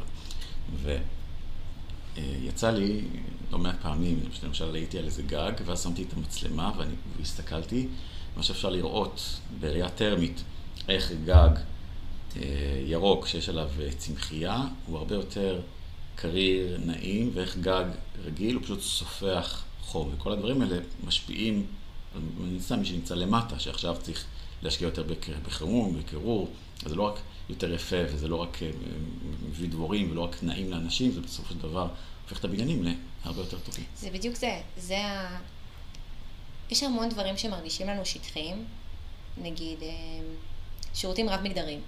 ויצא לי לא מעט פעמים, למשל הייתי על איזה גג, ואז שמתי את המצלמה ואני, והסתכלתי, מה שאפשר לראות בראייה טרמית, איך גג אה, ירוק שיש עליו אה, צמחייה, הוא הרבה יותר קריר, נעים, ואיך גג רגיל הוא פשוט סופח חום. וכל הדברים האלה משפיעים, אני שם מי שנמצא למטה, שעכשיו צריך להשקיע יותר בחירום, בקירור, זה לא רק יותר יפה וזה לא רק אה, מביא דבורים ולא רק נעים לאנשים, זה בסופו של דבר הופך את הבניינים להרבה יותר טובים. זה בדיוק זה, זה ה... יש המון דברים שמרגישים לנו שטחיים, נגיד אה, שירותים רב-מגדריים.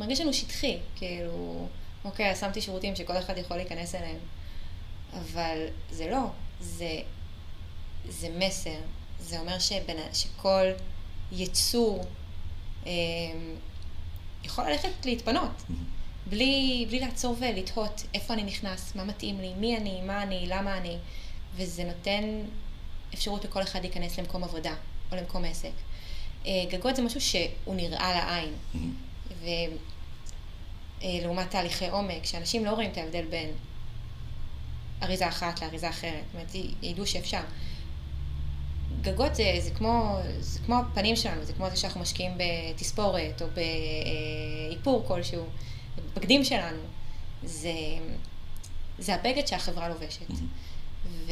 מרגיש לנו שטחי, כאילו, אוקיי, שמתי שירותים שכל אחד יכול להיכנס אליהם, אבל זה לא, זה, זה מסר. זה אומר שבנ... שכל יצור אה, יכול ללכת להתפנות, mm-hmm. בלי, בלי לעצור ולתהות איפה אני נכנס, מה מתאים לי, מי אני, מה אני, למה אני, וזה נותן אפשרות לכל אחד להיכנס למקום עבודה או למקום עסק. אה, גגות זה משהו שהוא נראה לעין, mm-hmm. אה, לעומת תהליכי עומק, שאנשים לא רואים את ההבדל בין אריזה אחת לאריזה אחרת, זאת אומרת, ידעו שאפשר. גגות זה, זה, כמו, זה כמו הפנים שלנו, זה כמו זה שאנחנו משקיעים בתספורת או באיפור כלשהו, בבגדים שלנו. זה, זה הבגד שהחברה לובשת. Mm-hmm.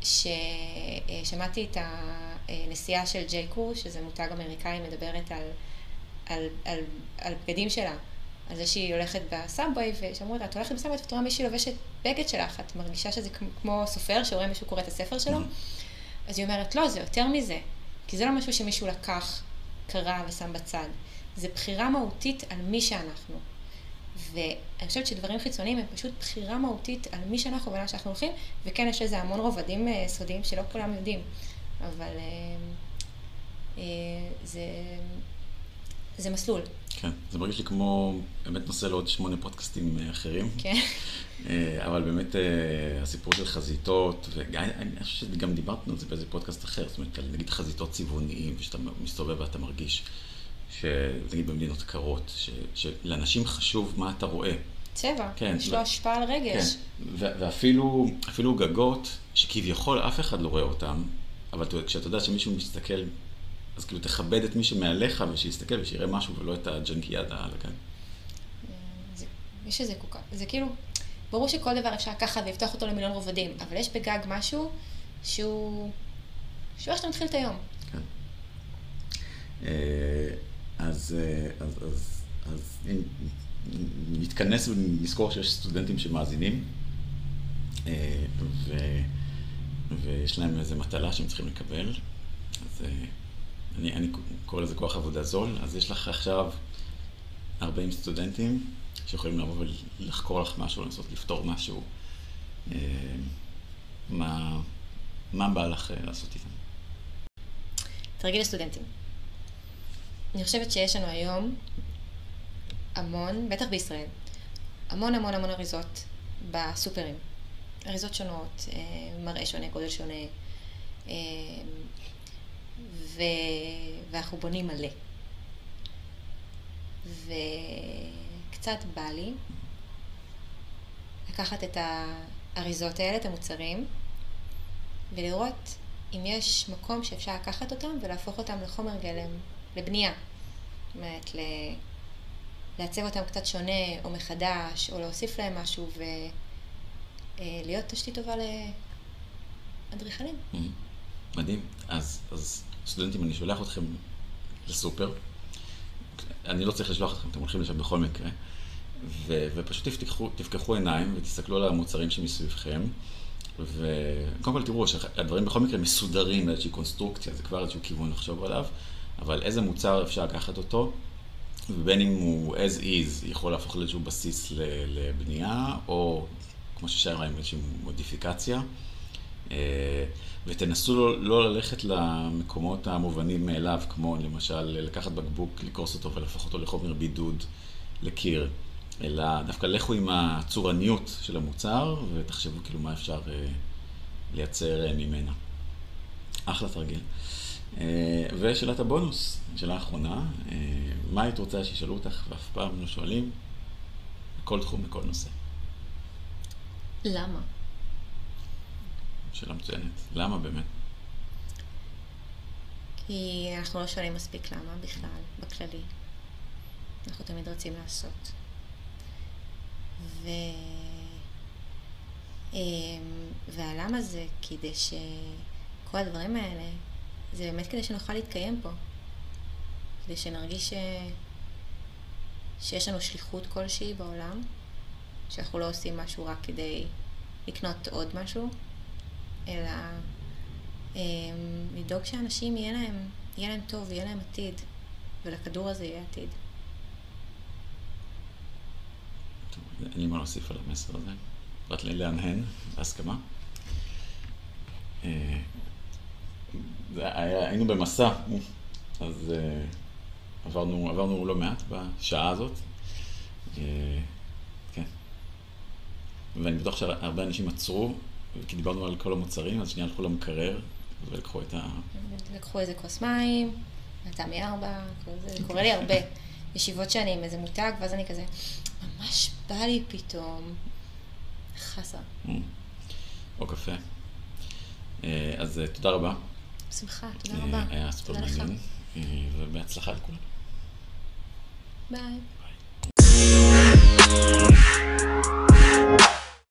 וכששמעתי את הנסיעה של ג'יי קור, שזה מותג אמריקאי, מדברת על, על, על, על בגדים שלה, על זה שהיא הולכת בסאבווי, ושאמרו לה, את הולכת בסאבווי ואת רואה מישהי לובשת בגד שלך, את מרגישה שזה כמו סופר שרואה מישהו קורא את הספר שלו? Mm-hmm. אז היא אומרת, לא, זה יותר מזה, כי זה לא משהו שמישהו לקח, קרא ושם בצד. זה בחירה מהותית על מי שאנחנו. ואני חושבת שדברים חיצוניים הם פשוט בחירה מהותית על מי שאנחנו ולאן שאנחנו הולכים, וכן, יש לזה המון רובדים אה, סודיים שלא כולם יודעים, אבל אה, אה, זה, זה מסלול. כן, זה מרגיש לי כמו באמת נושא לעוד שמונה פודקאסטים אחרים. כן. אבל באמת הסיפור של חזיתות, ואני חושב שגם דיברנו על זה באיזה פודקאסט אחר, זאת אומרת, נגיד חזיתות צבעוניים, שאתה מסתובב ואתה מרגיש. שנגיד במדינות קרות, ש, שלאנשים חשוב מה אתה רואה. צבע, כן, יש לו השפעה על רגש. כן, ואפילו גגות, שכביכול אף אחד לא רואה אותם, אבל כשאתה יודע שמישהו מסתכל, אז כאילו תכבד את מי שמעליך ושיסתכל ושיראה משהו ולא את הג'נקיאדה על הגן. יש איזה כל כך, זה כאילו, ברור שכל דבר אפשר לקחת ולפתוח אותו למיליון רובדים, אבל יש בגג משהו שהוא, שהוא איך שאתה מתחיל את היום. כן. אה, אז, אה, אז, אז, אז אם נתכנס ונזכור שיש סטודנטים שמאזינים, אה, ו, ויש להם איזו מטלה שהם צריכים לקבל, אז אני, אני קורא לזה כוח עבודה זול, אז יש לך עכשיו 40 סטודנטים שיכולים לבוא ולחקור לך משהו, לנסות לפתור משהו. מה, מה בא לך לעשות איתם? תרגיל לסטודנטים. אני חושבת שיש לנו היום המון, בטח בישראל, המון המון המון אריזות בסופרים. אריזות שונות, אה, מראה שונה, גודל שונה, אה, ו... ואנחנו בונים מלא. וקצת בא לי לקחת את האריזות האלה, את המוצרים, ולראות אם יש מקום שאפשר לקחת אותם ולהפוך אותם לחומר גלם לבנייה. זאת אומרת, ל... לעצב אותם קצת שונה או מחדש, או להוסיף להם משהו ולהיות תשתית טובה לאדריכלים. Mm-hmm. מדהים. אז, אז סטודנטים, אני שולח אתכם לסופר. אני לא צריך לשלוח אתכם, אתם הולכים לשם בכל מקרה. ו, ופשוט תפקחו עיניים ותסתכלו על המוצרים שמסביבכם. וקודם כל תראו שהדברים בכל מקרה מסודרים באיזושהי קונסטרוקציה, זה כבר איזשהו כיוון לחשוב עליו. אבל איזה מוצר אפשר לקחת אותו, ובין אם הוא as is יכול להפוך לאיזשהו בסיס לבנייה, או כמו ששאר עם איזושהי מודיפיקציה. ותנסו לא, לא ללכת למקומות המובנים מאליו, כמו למשל לקחת בקבוק, לקרוס אותו ולהפוך אותו לחומר בידוד לקיר, אלא דווקא לכו עם הצורניות של המוצר ותחשבו כאילו מה אפשר אה, לייצר אה, ממנה. אחלה תרגיל. אה, ושאלת הבונוס, שאלה אחרונה, אה, מה היית רוצה שישאלו אותך ואף פעם לא שואלים? בכל תחום, בכל נושא. למה? שאלה מצוינת. למה באמת? כי אנחנו לא שואלים מספיק למה בכלל, בכללי. אנחנו תמיד רוצים לעשות. ו... אה, והלמה זה כדי שכל הדברים האלה זה באמת כדי שנוכל להתקיים פה. כדי שנרגיש ש... שיש לנו שליחות כלשהי בעולם, שאנחנו לא עושים משהו רק כדי לקנות עוד משהו, אלא אמ, לדאוג שאנשים יהיה להם, יהיה להם טוב, יהיה להם עתיד, ולכדור הזה יהיה עתיד. אין לי מה להוסיף על המסר הזה, רק להנהן בהסכמה. אה, היינו במסע, אז uh, עברנו, עברנו לא מעט בשעה הזאת. Uh, כן. ואני בטוח שהרבה אנשים עצרו, כי דיברנו על כל המוצרים, אז שנייה הלכו למקרר ולקחו את ה... לקחו איזה כוס מים, נתן ארבע, זה קורה לי הרבה. ישיבות שאני עם איזה מותג, ואז אני כזה, ממש בא לי פתאום חסה. Mm. או קפה. אה, אז אה, תודה רבה. בשמחה, תודה אה, רבה. היה סופר תודה. מעניין, ובהצלחה לכולם. ביי.